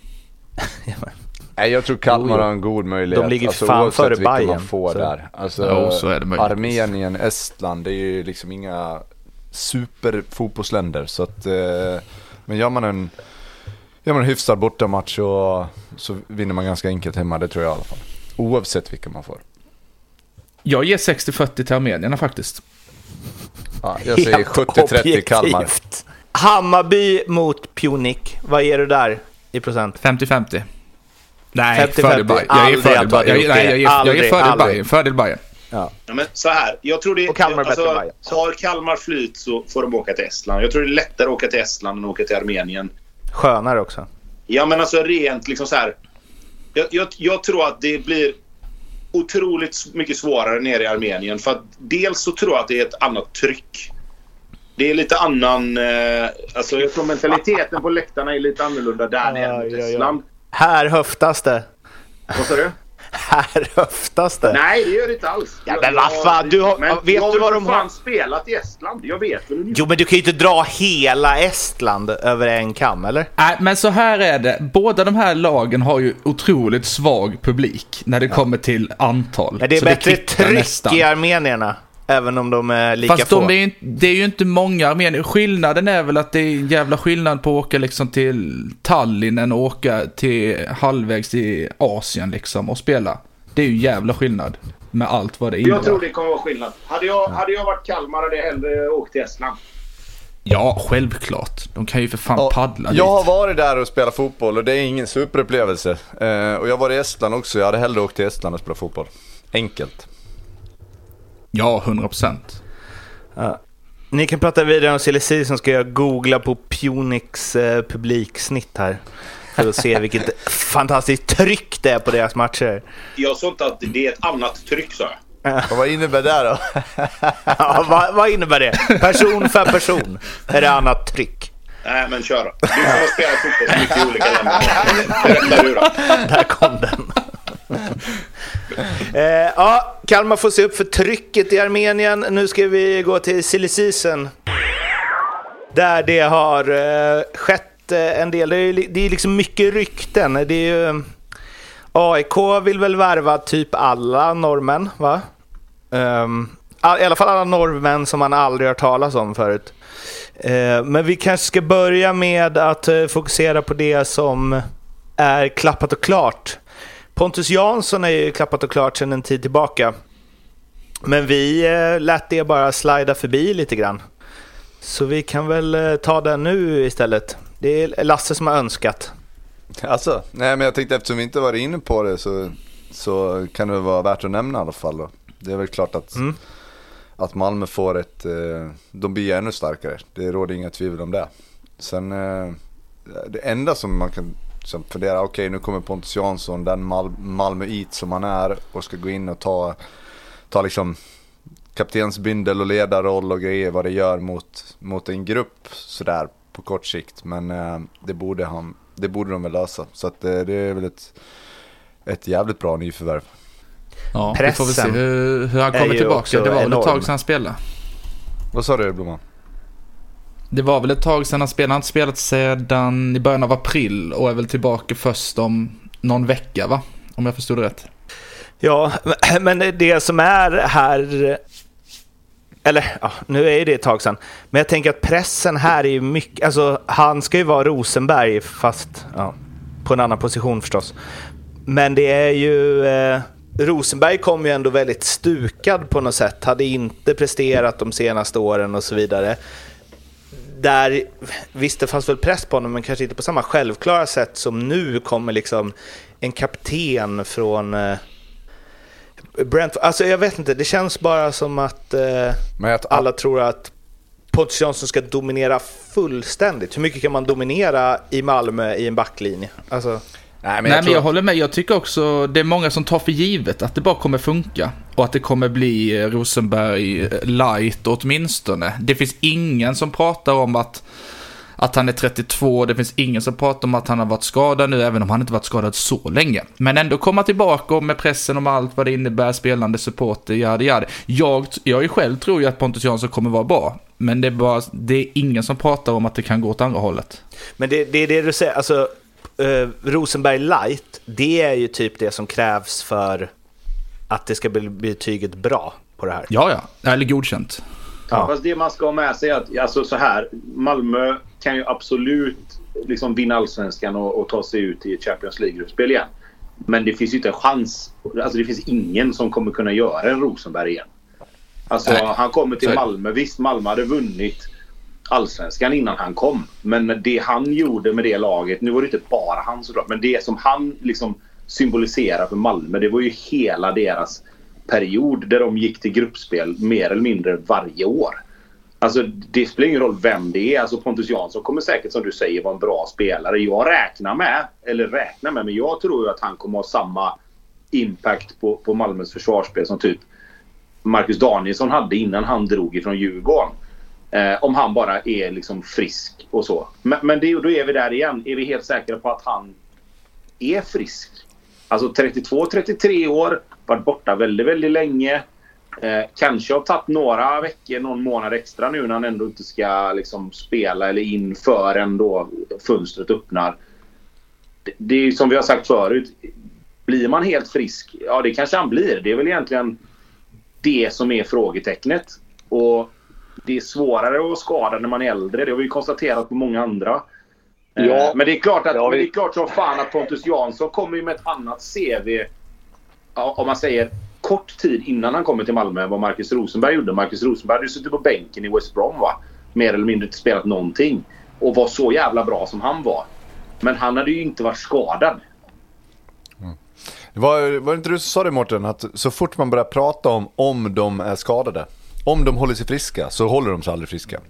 Nej, jag tror Kalmar har en god möjlighet. De ligger alltså, fan före vilka man Bayern, får så- där. Alltså, Jo, så är det möjligtvis. Armenien, Estland, det är ju liksom inga superfotbollsländer. Så att, eh, men gör man en, gör man en hyfsad bortamatch så, så vinner man ganska enkelt hemma, det tror jag i alla fall. Oavsett vilka man får. Jag ger 60-40 till armenierna faktiskt. Ja, jag säger Helt 70-30 Kalmar. Hammarby mot Pionik. Vad ger du där i procent? 50-50. Nej, 50-50. fördel Bayern. Jag Aldrig fördel Bayern. Jag, jag jag ger Aldrig, fördel. Bayern. Fördel Bayern. Ja. Ja, men så här. Jag tror det, Och Kalmar är bättre Bayern. Har Kalmar flyt så får de åka till Estland. Jag tror det är lättare att åka till Estland än att åka till Armenien. Skönare också. Ja, men alltså rent liksom så här. Jag, jag, jag tror att det blir otroligt mycket svårare nere i Armenien. För att dels så tror jag att det är ett annat tryck. Det är lite annan... Eh, alltså jag tror mentaliteten på läktarna är lite annorlunda där nere mot Aj, aj, aj. Här höftas det. Vad sa du? Här höftas det. Nej, det gör det inte alls. Ja, men vad fan, du har- men vet jag har du vad de för fan har- spelat i Estland. Jag vet väl. Jo, men du kan ju inte dra hela Estland över en kam, eller? Nej, men så här är det. Båda de här lagen har ju otroligt svag publik när det kommer till antal. Men det är Så bättre kvittar tryck nästan. i armenierna. Även om de är lika Fast få. de är, det är ju inte många armenier. Skillnaden är väl att det är en jävla skillnad på att åka liksom till Tallinn än att åka till halvvägs i Asien liksom och spela. Det är ju en jävla skillnad med allt vad det innebär. Jag tror det kommer vara skillnad. Hade jag, hade jag varit Kalmar hade jag hellre åkt till Estland. Ja, självklart. De kan ju för fan Ja, paddla jag har dit. varit där och spelat fotboll och det är ingen superupplevelse. Eh, och jag var i Estland också, jag hade hellre åkt till Estland och spelat fotboll. Enkelt. Ja, 100 procent. Ni kan prata vidare om silly season, ska jag googla på Punics eh, publiksnitt här. För att se vilket fantastiskt tryck det är på deras matcher. Jag sa inte att det är ett annat tryck sa jag. Och vad innebär det då? Ja, vad, vad innebär det? Person för person är det annat tryck. Nej, men kör då. Du som har spelat fotboll så mycket i olika länder. Berätta du då. Där kom den. eh, ja, Kalmar får se upp för trycket i Armenien. Nu ska vi gå till silly season. Där det har eh, skett eh, en del. Det är, det är liksom mycket rykten. Det är ju... AIK vill väl värva typ alla norrmän, va? Ehm, um, all- I alla fall alla norrmän som man aldrig har talas om förut. Uh, men vi kanske ska börja med att uh, fokusera på det som är klappat och klart. Pontus Jansson är ju klappat och klart sedan en tid tillbaka. Men vi eh, lät det bara slida förbi lite grann. Så vi kan väl eh, ta den nu istället. Det är Lasse som har önskat. Alltså, nej men jag tänkte eftersom vi inte var inne på det så, så kan det vara värt att nämna i alla fall då. Det är väl klart att, Mm. att Malmö får ett, eh, de blir ännu starkare. Det råder inga tvivel om det. Sen det enda som man kan som fundera, okej okay, nu kommer Pontus Jansson, den Mal Malmöit som han är och ska gå in och ta, ta liksom kaptensbindel och ledarroll och grejer vad det gör mot, mot en grupp sådär på kort sikt. Men eh, det, borde han, det borde de väl lösa. Så att, eh, det är väl ett, ett jävligt bra nyförvärv. Ja, vi får väl se hur, hur han kommer tillbaka. Det var väl ett tag sedan han spelade. Vad sa du Blomman? Det var väl ett tag sedan han spelade. Han har inte spelat sedan i början av april och är väl tillbaka först om någon vecka va? Om jag förstod det rätt. Ja, men det som är här eller ja, nu är det ett tag sedan. Men jag tänker att pressen här är ju mycket, alltså han ska ju vara Rosenberg fast ja, på en annan position förstås. Men det är ju, eh, Rosenberg kom ju ändå väldigt stukad på något sätt, hade inte presterat de senaste åren och så vidare. Där, visst det fanns väl press på honom men kanske inte på samma självklara sätt som nu kommer liksom en kapten från eh, Brentford, alltså jag vet inte, det känns bara som att, eh, att alla tror att Pontus Jansson ska dominera fullständigt. Hur mycket kan man dominera i Malmö i en backlinje? Alltså... Nej, men, jag, Nej, men jag håller med. Jag tycker också det är många som tar för givet att det bara kommer funka. Och att det kommer bli eh, Rosenberg eh, light åtminstone. Det finns ingen som pratar om att att han är 32, det finns ingen som pratar om att han har varit skadad nu, även om han inte varit skadad så länge. Men ändå komma tillbaka med pressen om allt vad det innebär, spelande supporter, yadi yadi. Jag, jag själv tror ju att Pontus Jansson kommer vara bra, men det är, bara, det är ingen som pratar om att det kan gå åt andra hållet. Men det, det är det du säger, alltså eh, Rosenberg light, det är ju typ det som krävs för att det ska bli betyget bra på det här. Ja, ja, eller godkänt. Ja. Fast det man ska ha med sig är att alltså så här, Malmö kan ju absolut liksom vinna allsvenskan och, och ta sig ut i Champions League-gruppspel igen. Men det finns ju inte en chans. Alltså det finns ingen som kommer kunna göra en Rosenberg igen. Alltså Nej. han kommer till Malmö. Visst, Malmö hade vunnit allsvenskan innan han kom. Men det han gjorde med det laget, nu var det inte bara han såklart, men det som han liksom symboliserar för Malmö, det var ju hela deras period där de gick till gruppspel mer eller mindre varje år. Alltså det spelar ingen roll vem det är. Alltså Pontus Jansson kommer säkert som du säger vara en bra spelare. Jag räknar med, eller räknar med, men jag tror ju att han kommer ha samma impact på, på Malmös försvarsspel som typ Marcus Danielsson hade innan han drog ifrån Djurgården. Eh, om han bara är liksom frisk och så. Men, men det, då är vi där igen. Är vi helt säkra på att han är frisk? Alltså 32-33 år, varit borta väldigt, väldigt länge. Eh, kanske har tagit några veckor, någon månad extra nu när han ändå inte ska liksom, spela eller inför ändå fönstret öppnar. Det, det är som vi har sagt förut. Blir man helt frisk? Ja, det kanske han blir. Det är väl egentligen det som är frågetecknet. Och det är svårare att skada när man är äldre. Det har vi konstaterat på många andra. Eh, ja. Men det är klart att, ja, vi... men det är klart som fan att Pontus Jansson kommer med ett annat CV. Om man säger kort tid innan han kommer till Malmö än vad Marcus Rosenberg gjorde. Marcus Rosenberg hade suttit på bänken i West Brom va? Mer eller mindre inte spelat någonting. Och var så jävla bra som han var. Men han hade ju inte varit skadad. Mm. Var, var det inte du som sa det Mårten? Att så fort man börjar prata om om de är skadade. Om de håller sig friska så håller de sig aldrig friska.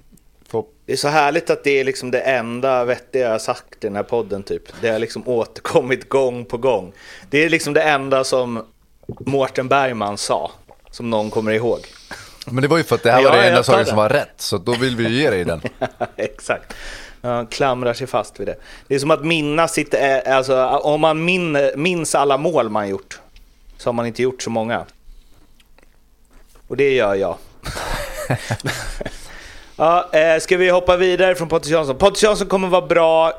Det är så härligt att det är liksom det enda vettiga jag har sagt i den här podden typ. Det har liksom återkommit gång på gång. Det är liksom det enda som Mårten Bergman sa, som någon kommer ihåg. Men det var ju för att det här var det enda saken som var rätt, så då vill vi ju ge dig den. Exakt. Han klamrar sig fast vid det. Det är som att minnas sitt, eh, alltså om man min, minns alla mål man gjort, så har man inte gjort så många. Och det gör jag. Ja, eh, ska vi hoppa vidare från Pontus Jansson? Pontus Jansson kommer vara bra.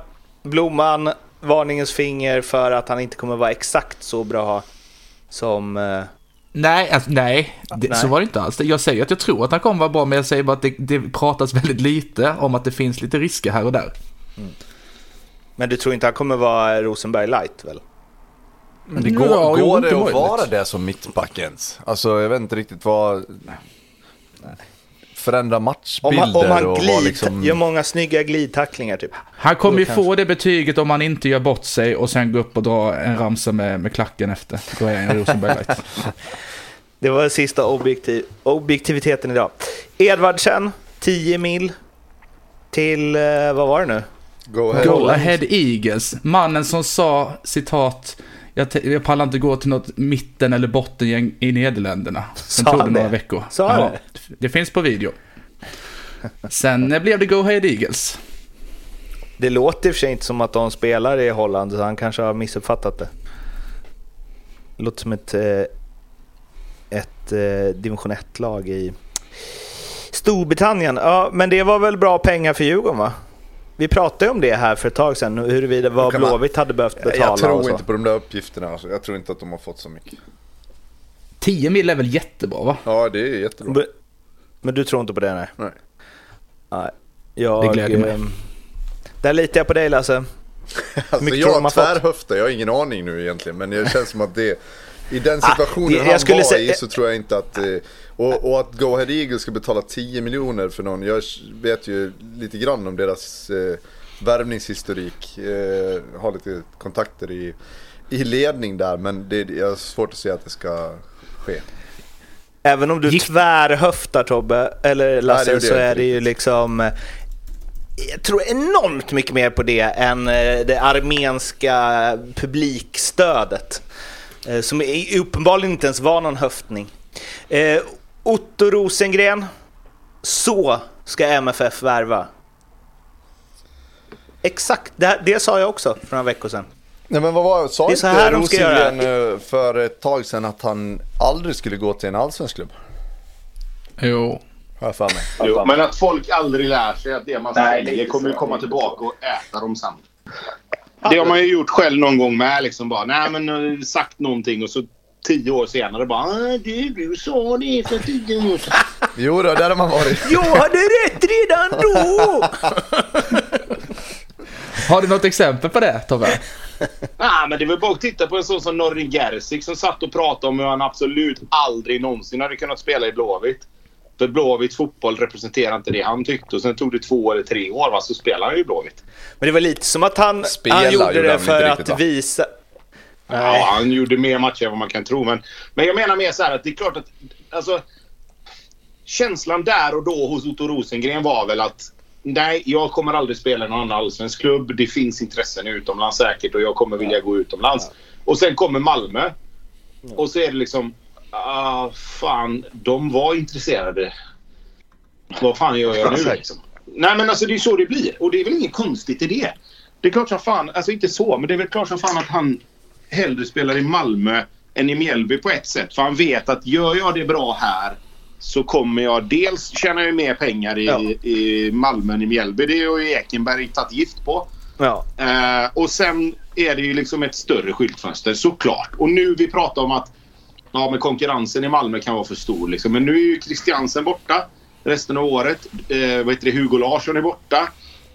Blomman, varningens finger för att han inte kommer vara exakt så bra som... Eh... Nej, alltså, nej, det, nej, så var det inte alls. Jag säger att jag tror att han kommer vara bra, men jag säger bara att det, det pratas väldigt lite om att det finns lite risker här och där. Mm. Men du tror inte han kommer vara Rosenberg light väl? Men det går, ja, går det att vara det som mittback ens? Alltså jag vet inte riktigt vad... Förändra matchbilder om han, om han och glid, liksom... gör många snygga glidtacklingar typ. Han kommer ju få det betyget om han inte gör bort sig och sen gå upp och dra en ramsa med, med klacken efter. Då är han Rosenberg Light. det var sista objektiv, objektiviteten idag. Edvardsen, 10 mil. till, eh, vad var det nu? Go ahead. Go Ahead Eagles. Mannen som sa, citat, jag, jag pallar inte gå till något mitten eller bottengäng i Nederländerna. Sen Sa tog det några det? veckor. Sa ja, det finns på video. Sen eh, blev det Go Ahead Eagles. Det låter i och för sig inte som att de spelar i Holland, så han kanske har missuppfattat det. Det låter som ett, eh, ett eh, division 1-lag i Storbritannien. Ja, men det var väl bra pengar för Djurgården va? Vi pratade om det här för ett tag sedan, huruvida vad Blåvitt hade behövt betala Jag tror inte på de där uppgifterna. Alltså. Jag tror inte att de har fått så mycket. 10 mil är väl jättebra va? Ja, det är jättebra. Men- Men du tror inte på det nej? Nej. Nej. Jag, Det gläder mig. ehm, Där litar jag på dig Lasse. Alltså, mycket har jag fått? tvärhöftar, jag har ingen aning nu egentligen. Men det känns som att det... I den situationen det- jag han skulle var säga- i så tror jag inte att... eh, Och, och att Go Ahead Eagles ska betala 10 miljoner för någon. Jag vet ju lite grann om deras eh, värvningshistorik. Eh, har lite kontakter i, i ledning där. Men det, har svårt att se att det ska ske. Även om du Gick- tvärhöftar Tobbe, eller Nej, det Lasse, gjorde så är det ju liksom... eh, Jag tror enormt mycket mer på det än eh, det armenska publikstödet. eh, Som är- uppenbarligen inte ens var någon höftning. Otto Rosengren, så ska MFF värva. Exakt, det, det sa jag också för några veckor sedan. Nej men vad var sa Det inte Rosengren eh, för ett tag sedan att han aldrig skulle gå till en allsvensk klubb? Jo. Har jag för mig. Jo, men att folk aldrig lär sig att det man Nej, säger kommer ju komma tillbaka och äta dem sen. Det har man ju gjort själv någon gång med. Liksom bara, nej men sagt någonting och så tio år senare bara "Ah, du, du sa det för tio år sedan. Jo då, där har man varit. Jag hade rätt redan då! Har du något exempel på det Tobbe? Nej, men det väl bara att titta på en sån som Norin Gerzik som satt och pratade om hur han absolut aldrig någonsin hade kunnat spela i Blåvitt. För Blåvitts fotboll representerar inte det han tyckte. Och sen tog det två eller tre år va, så spelade han ju i Blåvitt. Men det var lite som att han, Spela han gjorde det för att va? visa... Ja, han gjorde mer matcher än vad man kan tro. Men, men jag menar mer så här att det är klart att... Alltså, känslan där och då hos Otto Rosengren var väl att nej, jag kommer aldrig spela i någon annan allsvensk klubb. Det finns intressen utomlands säkert och jag kommer vilja gå utomlands. Och sen kommer Malmö. Och så är det liksom... Ah, fan, de var intresserade. Vad fan gör jag nu liksom? Nej men alltså det är så det blir. Och det är väl inget konstigt i det. Det är klart som fan, alltså inte så, men det är väl klart som fan att han hellre spelar i Malmö än i Mjällby på ett sätt. För han vet att gör jag det bra här så kommer jag dels tjäna mer pengar i, Ja. i Malmö än i Mjällby. Det har ju Ekenberg tagit gift på. Ja. Eh, och sen är det ju liksom ett större skyltfönster såklart. Och nu vi pratar om att ja, men konkurrensen i Malmö kan vara för stor. Liksom. Men nu är ju Christiansen borta resten av året. Eh, vad heter det? Hugo Larsson är borta.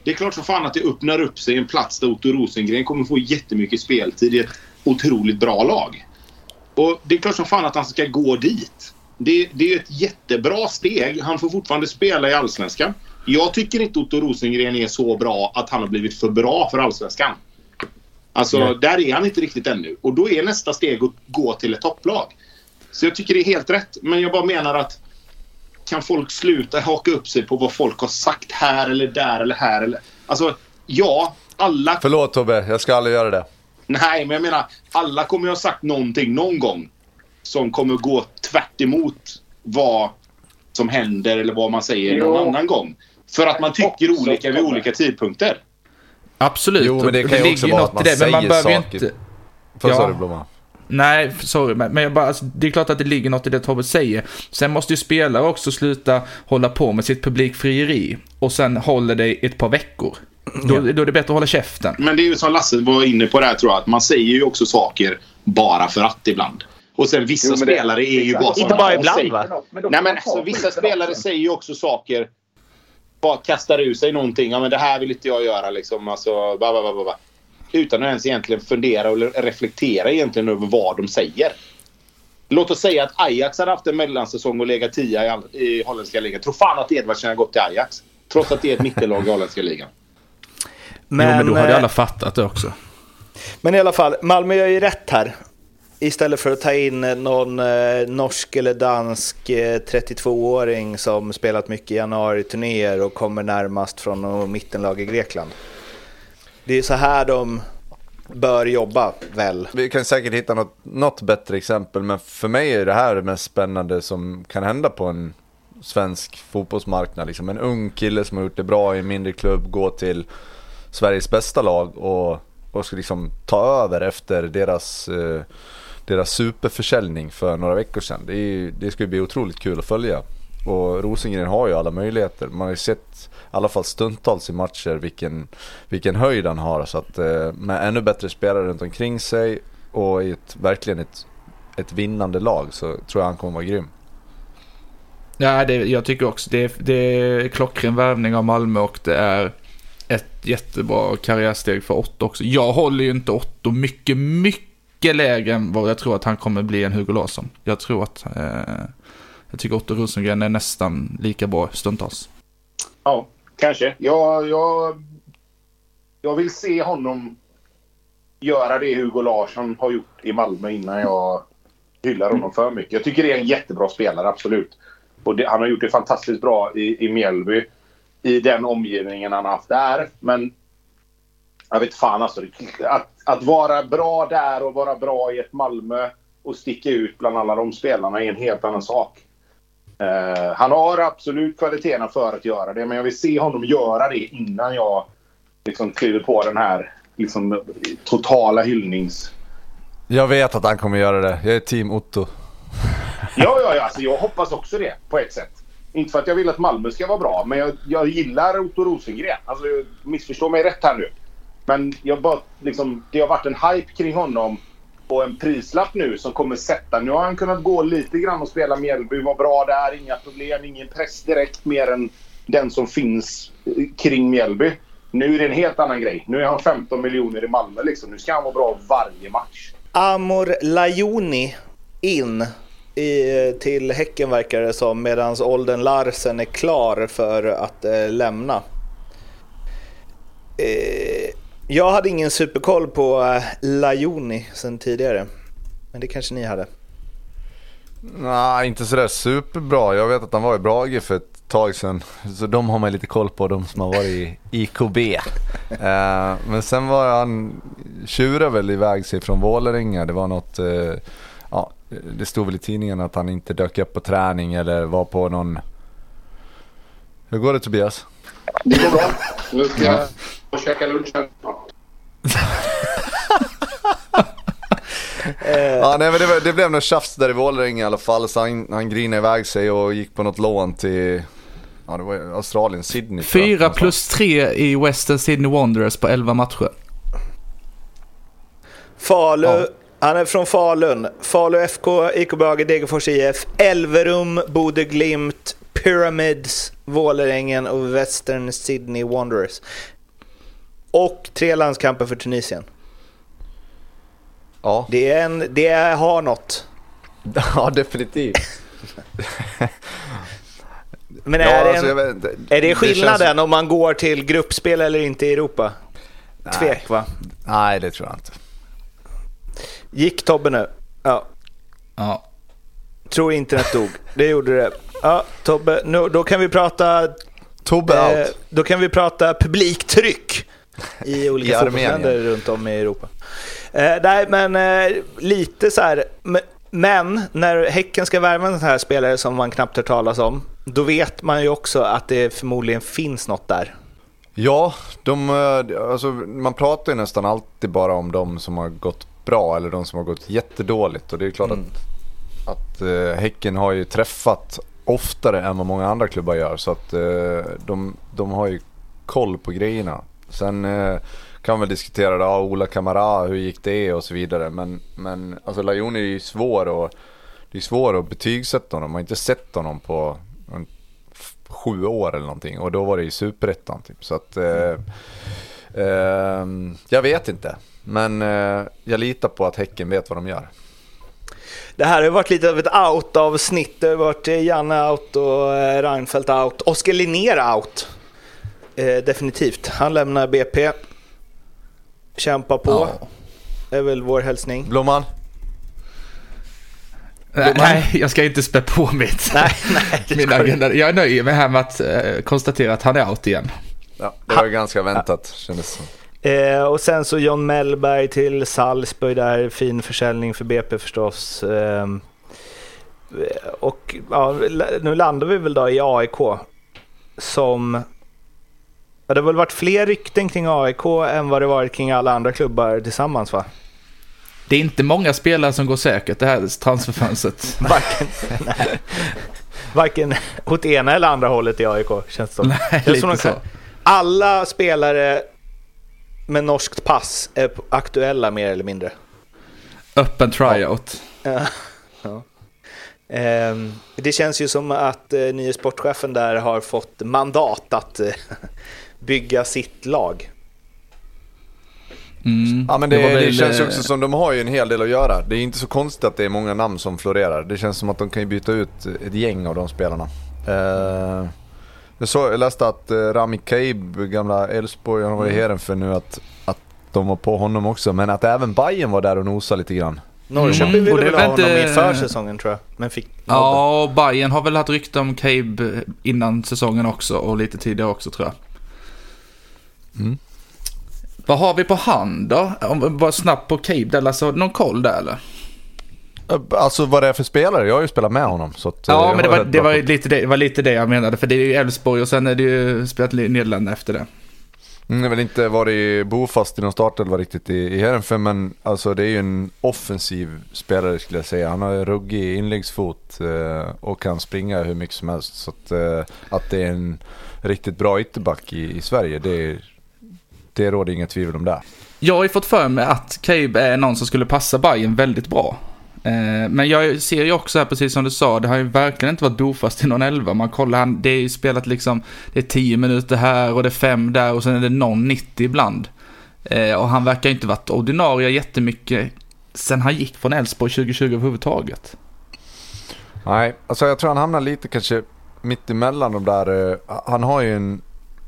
Det är klart som fan att det öppnar upp sig en plats där Otto Rosengren kommer få jättemycket speltid i ett otroligt bra lag. Och det är klart som fan att han ska gå dit. Det, det är ett jättebra steg. Han får fortfarande spela i Allsvenskan. Jag tycker inte Otto Rosengren är så bra att han har blivit för bra för Allsvenskan. Alltså, där är han inte riktigt ännu. Och då är nästa steg att gå till ett topplag. Så jag tycker det är helt rätt. Men jag bara menar att kan folk sluta haka upp sig på vad folk har sagt här eller där eller här eller... Alltså, ja, alla... Förlåt Tobbe, jag ska aldrig göra det. Nej, men jag menar, alla kommer ju ha sagt någonting någon gång som kommer gå tvärt emot vad som händer eller vad man säger någon Jo. annan gång. För att man tycker Också olika vid olika tidpunkter. Absolut. Jo, men det kan ju ligger också vara något att man det, man säger behöver ju saker. inte... Vad Ja. sa du Blomman? Nej, sorry, men men jag bara, alltså, det är klart att det ligger något i det Tobbe säger. Sen måste ju spelare också sluta hålla på med sitt publikfrieri och sen håller det i ett par veckor. Då, då är det bättre att hålla käften. Men det är ju som Lasse var inne på där tror jag, att man säger ju också saker bara för att ibland. Och sen vissa Jo, men det- spelare är ju bara Inte bara ibland, säger- va? Men då Nej men alltså, vissa spelare säger ju också saker. Bara kastar ur sig någonting. Ja men det här vill inte jag göra liksom. Alltså, ba, ba, ba, ba, ba. Utan att ens egentligen fundera eller reflektera egentligen över vad de säger. Låt oss säga att Ajax hade haft en mellansäsong och legat tia i, i holländska ligan. Tror fan att Edvardsen har gått till Ajax. Trots att det är ett mittellag i holländska ligan. Men, jo, men då hade eh, alla fattat det också. men i alla fall, Malmö gör ju rätt här. Istället för att ta in någon eh, norsk eller dansk eh, 32-åring som spelat mycket januari-turnéer och kommer närmast från något mittenlag i Grekland. Det är så här de bör jobba väl. Vi kan säkert hitta något, något bättre exempel, men för mig är det här det mest spännande som kan hända på en svensk fotbollsmarknad. Liksom en ung kille som har gjort det bra i en mindre klubb, gå till Sveriges bästa lag och, och ska liksom ta över efter deras, eh, deras superförsäljning för några veckor sedan. Det, är, det ska bli otroligt kul att följa. Och Rosengren har ju alla möjligheter. Man har ju sett, i alla fall stundtals i matcher, vilken, vilken höjd han har. Så att eh, med ännu bättre spelare runt omkring sig och i ett, verkligen ett, ett vinnande lag så tror jag han kommer vara grym. Ja, det, jag tycker också det, det är klockren värvning av Malmö och det är ett jättebra karriärsteg för Otto också. Jag håller ju inte Otto mycket, mycket lägre än vad jag tror att han kommer bli en Hugo Larsson. Jag tror att, eh, jag tycker Otto Rosengren är nästan lika bra stundtals. Ja, kanske. Jag, jag, jag vill se honom göra det Hugo Larsson har gjort i Malmö innan jag hyllar honom för mycket. Jag tycker det är en jättebra spelare, absolut. Och det, han har gjort det fantastiskt bra i, i Mjällby. I den omgivningen han har haft där. Men jag vet fan alltså. Att, att vara bra där och vara bra i ett Malmö och sticka ut bland alla de spelarna är en helt annan sak. Uh, han har absolut kvaliteterna för att göra det, men jag vill se honom göra det innan jag liksom kliver på den här liksom, totala hyllnings... Jag vet att han kommer göra det. Jag är team Otto. Ja, ja, ja alltså, jag hoppas också det på ett sätt. Inte för att jag vill att Malmö ska vara bra, men jag, jag gillar Otto Rosengren. Alltså, missförstå mig rätt här nu. Men jag bara, liksom, det har varit en hype kring honom och en prislapp nu som kommer sätta... Nu har han kunnat gå lite grann och spela Mjällby, var bra där, inga problem, ingen press direkt mer än den som finns eh, kring Mjällby. Nu är det en helt annan grej. Nu är han 15 miljoner i Malmö liksom. Nu ska han vara bra varje match. Amor Lajoni in i, till Häcken verkar det som medan Olden Larsen är klar för att eh, lämna. Eh, jag hade ingen superkoll på eh, Lajoni sen tidigare. Men det kanske ni hade? Nej, inte sådär superbra. Jag vet att han var i Brage för ett tag sedan. Så de har man lite koll på, de som har varit i IKB. eh, men sen var han, tjurade väl iväg sig från Vålerenga. Det var något, eh, det stod väl i tidningen att han inte dök upp på träning eller var på någon... Hur går det Tobias? Det går bra. Nu ska jag och käka lunch här ja, nej, men det, det blev något tjafs där i Vålerenga i alla fall. Så han, han grinade iväg sig och gick på något lån till ja, det var Australien, Sydney. Fyra plus tre i Western Sydney Wanderers på elva matcher. Falu, ja. Han är från Falun. Falu FK, IK Brage, Degerfors IF, Elverum, Bode Glimt, Pyramids, Vålerengen och Western Sydney Wanderers. Och tre landskamper för Tunisien. Ja. Det, är en, det har något. Ja, definitivt. Men är, ja, det, en, alltså, är det skillnaden det känns... om man går till gruppspel eller inte i Europa? Nej. Tvek va? Nej, det tror jag inte. Gick Tobbe nu? Ja. Ja. Tror internet dog. Det gjorde det. Ja, Tobbe, nu, då kan vi prata... Tobbe eh, out. Då kan vi prata publiktryck i olika fotbollsländer runt om i Europa. Eh, nej, men eh, lite så här. Men när Häcken ska värva en sån här spelare som man knappt hört talas om, då vet man ju också att det förmodligen finns något där. Ja, de, eh, alltså, man pratar ju nästan alltid bara om de som har gått bra eller de som har gått jättedåligt. Och det är klart mm. att, att uh, Häcken har ju träffat oftare än vad många andra klubbar gör. Så att uh, de, de har ju koll på grejerna. Sen uh, kan väl diskutera det, ja, Ola Kamara, hur gick det och så vidare. Men, men alltså Lajoni är ju svår och det är svårt att betygsätta honom. Man har inte sett honom på en, sju år eller någonting och då var det i superettan typ. Så att eh, eh, jag vet inte. Men eh, jag litar på att Häcken vet vad de gör. Det här har varit lite av ett out-avsnitt. Det har varit Janne out och eh, Reinfeldt out. Oskar Linnér out. Eh, definitivt. Han lämnar BP. Kämpa på. Ja. är väl vår hälsning. Blomman? Nej, jag ska inte spä på mitt. Nej, nej. det Min agenda. Jag nöjer mig här med att eh, konstatera att han är out igen. Ja, det var ju ganska väntat kändes som. Eh, och sen så John Mellberg till Salzburg där, fin försäljning för BP förstås. Eh, och ja, nu landar vi väl då i AIK som... Ja, det har väl varit fler rykten kring AIK än vad det varit kring alla andra klubbar tillsammans va? Det är inte många spelare som går säkert det här transferfönstret. Varken, nej, varken åt ena eller andra hållet i AIK känns det som. Nej, lite så. Alla spelare med norskt pass är aktuella mer eller mindre. Öppen tryout. Ja. Ja. Ehm, det känns ju som att eh, nye sportchefen där har fått mandat att eh, bygga sitt lag. Mm. Ja men det, det, väl, känns ju eh, också som de har ju en hel del att göra. Det är inte så konstigt att det är många namn som florerar. Det känns som att de kan byta ut ett gäng av de spelarna. Eh, jag, så, jag läste att eh, Rami Kaib, gamla Elfsborg, han var i Heren för nu att, att de var på honom också. Men att även Bayern var där och nosade lite grann. Norrköping Mm, ville ha honom inte- inför säsongen tror jag, men fick. Ja, och Bayern har väl haft rykte om Cabe innan säsongen också och lite tidigare också tror jag. Mm. Vad har vi på hand då? Om bara snabbt på Cabe där, alltså någon koll där eller? Eh, Alltså vad det är för spelare, jag har ju spelat med honom. Så att, eh, Ja, men det var, det, var lite det, det var lite det jag menade. För det är ju Elfsborg och sen är det ju spelat i Nederländerna efter det. Mm, har väl inte varit bofast i någon startelva riktigt i, i Heerenveen men alltså det är ju en offensiv spelare skulle jag säga. Han har ruggig inläggsfot eh, och kan springa hur mycket som helst. Så att, eh, att det är en riktigt bra ytterback i, i Sverige, det, det råder inga tvivel om det. Jag har ju fått för mig att Cabe är någon som skulle passa Bayern väldigt bra. Eh, men jag ser ju också här, precis som du sa, det har ju verkligen inte varit bofast i någon elva. Man kollar, han, det är ju spelat liksom, det är 10 minuter här och det är 5 där och sen är det någon 90 ibland. Eh, och han verkar ju inte varit ordinarie jättemycket sen han gick från Elfsborg 2020 överhuvudtaget. Nej, alltså jag tror han hamnar lite kanske mitt emellan de där. Eh, han har ju en,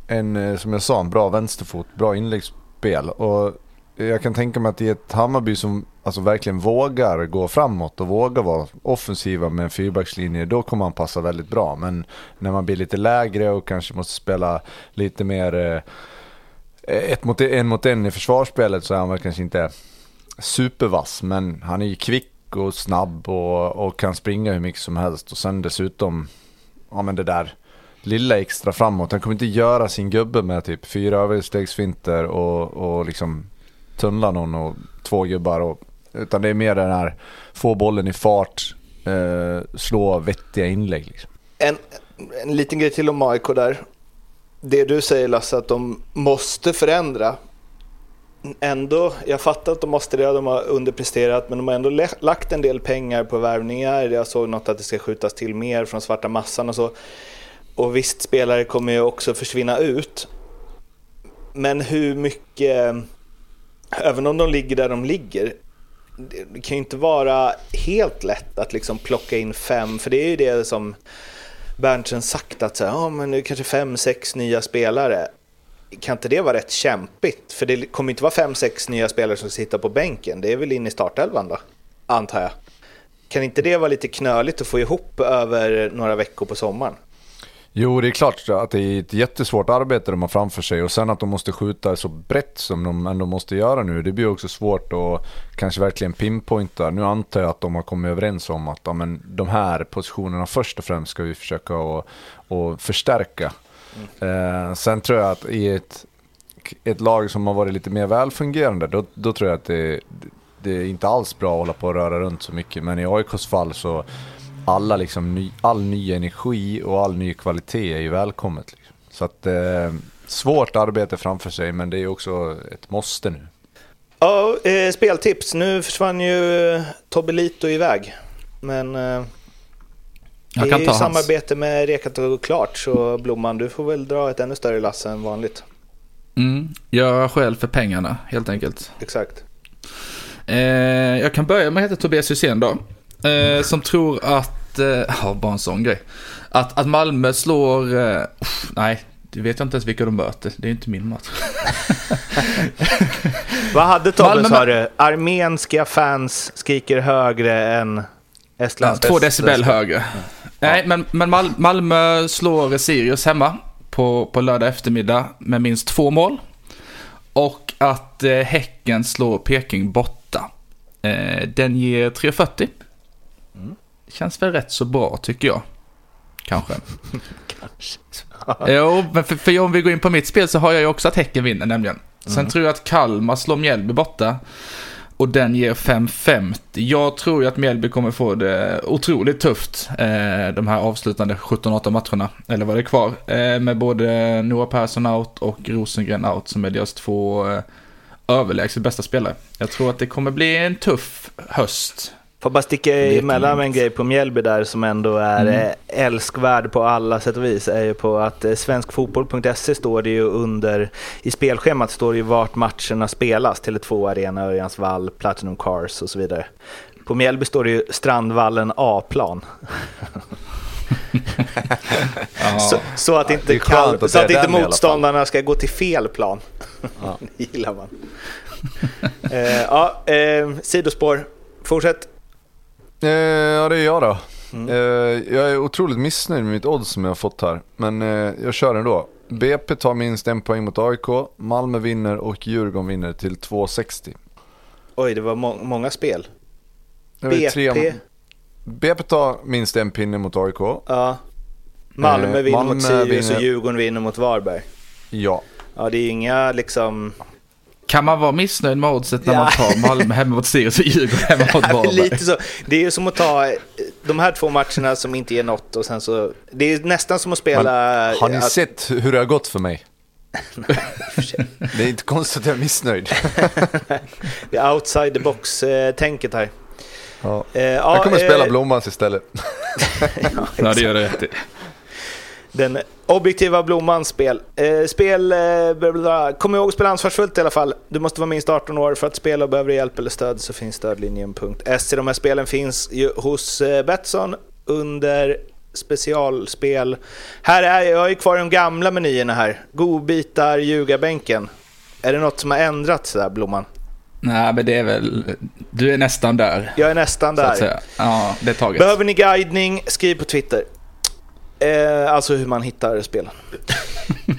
en, som jag sa, en bra vänsterfot, bra inläggsspel. Och jag kan tänka mig att i ett Hammarby som alltså verkligen vågar gå framåt och vågar vara offensiva med en fyrbackslinje, då kommer han passa väldigt bra. Men när man blir lite lägre och kanske måste spela lite mer eh, ett mot en mot en i försvarsspelet så är han väl kanske inte supervass. Men han är ju kvick och snabb och, och kan springa hur mycket som helst. Och sen dessutom, ja men det där lilla extra framåt. Han kommer inte göra sin gubbe med typ fyra överstegsfinter och, och liksom tunnla någon och två gubbar. Och, utan det är mer den här, få bollen i fart, eh, slå vettiga inlägg liksom. En, en liten grej till om AIK där. Det du säger Lasse, att de måste förändra. Ändå, jag fattar att de måste det, de har underpresterat, men de har ändå lagt en del pengar på värvningar. Jag såg något att det ska skjutas till mer från svarta massan och så. Och visst, spelare kommer ju också försvinna ut. Men hur mycket, även om de ligger där de ligger, det kan ju inte vara helt lätt att liksom plocka in fem, för det är ju det som Berntsen sagt att så här, ja, men det är kanske fem, sex nya spelare. Kan inte det vara rätt kämpigt? För det kommer inte vara fem, sex nya spelare som sitter på bänken. Det är väl in i startelvan då, antar jag. Kan inte det vara lite knöligt att få ihop över några veckor på sommaren? Jo, det är klart att det är ett jättesvårt arbete de har framför sig och sen att de måste skjuta så brett som de ändå måste göra nu. Det blir också svårt att kanske verkligen pinpointa. Nu antar jag att de har kommit överens om att ja, men de här positionerna först och främst ska vi försöka att, att förstärka. Eh, sen tror jag att i ett, ett lag som har varit lite mer välfungerande, då, då tror jag att det, det är inte alls bra att hålla på och röra runt så mycket. Men i AIKs fall så alla liksom ny, all ny energi och all ny kvalitet är ju välkommet. Liksom. Så att eh, svårt arbete framför sig men det är också ett måste nu. Ja, eh, speltips. Nu försvann ju eh, Tobbe Lito iväg. Men eh, Jag det är ju hans. samarbete med Rekat och Klart, så Blomman, du får väl dra ett ännu större lass än vanligt. Mm, jag skäl för pengarna helt enkelt. Exakt. Eh, jag kan börja med att heta Tobias Hysén då. Eh, som tror att, eh, ja bara en sån grej. Att, att Malmö slår, uff, nej, det vet jag inte ens vilka de möter. Det är inte min match. Vad hade Tobbe Malmö- sa du? Armenska fans skriker högre än... Estlands två bästa decibel högre. Nej, men, men Mal Malmö slår Sirius hemma på, på lördag eftermiddag med minst två mål. Och att eh, Häcken slår Peking borta. Eh, den ger 3,40. Känns väl rätt så bra tycker jag. Kanske. jo, men för, för om vi går in på mitt spel så har jag ju också att Häcken vinner nämligen. Sen tror jag att Kalmar slår Mjällby borta. Och den ger 5,50. Jag tror ju att Mjällby kommer få det otroligt tufft. Eh, de här avslutande 17-18 matcherna. Eller vad det är kvar. Eh, med både Noah Persson out och Rosengren out som är deras två eh, överlägset bästa spelare. Jag tror att det kommer bli en tuff höst. Får bara sticka emellan med en grej på Mjällby där som ändå är Mm. mm. älskvärd på alla sätt och vis. är ju på att eh, svenskfotboll.se står det ju under, i spelschemat står det ju vart matcherna spelas. Tele2 Arena, Örjansvall, Platinum Cars och så vidare. På Mjällby står det ju Strandvallen A-plan. Ja. Så, så att inte, skönt kall, att så att inte motståndarna ska gå till fel plan. Ja. det gillar man. eh, ja, eh, sidospår. Fortsätt. Eh, ja, det är jag då. Mm. Eh, jag är otroligt missnöjd med mitt odds som jag har fått här. Men eh, jag kör ändå. BP tar minst en poäng mot AIK. Malmö vinner och Djurgården vinner till 2,60. Oj, det var må- många spel. BP. tre- BP tar minst en pinne mot AIK. Ja. Malmö Eh, vinner Malmö mot Sirius vinner- och Djurgården vinner mot Varberg. Ja. Ja, det är inga liksom... Kan man vara missnöjd med oddset när Ja. man tar Malmö hemma mot Sirius och Djurgården hemma mot Varberg? Lite så. Det är ju som att ta eh, de här två matcherna som inte ger något och sen så... Det är nästan som att spela... Men, har ni att- sett hur det har gått för mig? för sig. Det är inte konstigt att jag är missnöjd. Det är outside the box-tänket här. Ja. Eh, Jag kommer ja, spela eh, Blommans istället. Ja, det gör det rätt i. Den objektiva Blommans spel. Eh, spel, eh, kom ihåg att spela ansvarsfullt i alla fall. Du måste vara minst 18 år för att spela och behöver hjälp eller stöd så finns stödlinjen.se. De här spelen finns ju hos eh, Betsson under specialspel. Här är jag är kvar i de gamla menyerna här. Godbitar, ljugarbänken. Är det något som har ändrats där, Blomman? Nej, men det är väl... Du är nästan där. Jag är nästan där. Ja, det är taget. Behöver ni guidning, skriv på Twitter. Eh, alltså hur man hittar spelen.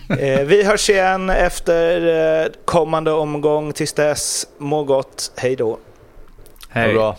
eh, vi hörs igen efter eh, kommande omgång. Tills dess, må gott. Hej då. Hej. bra.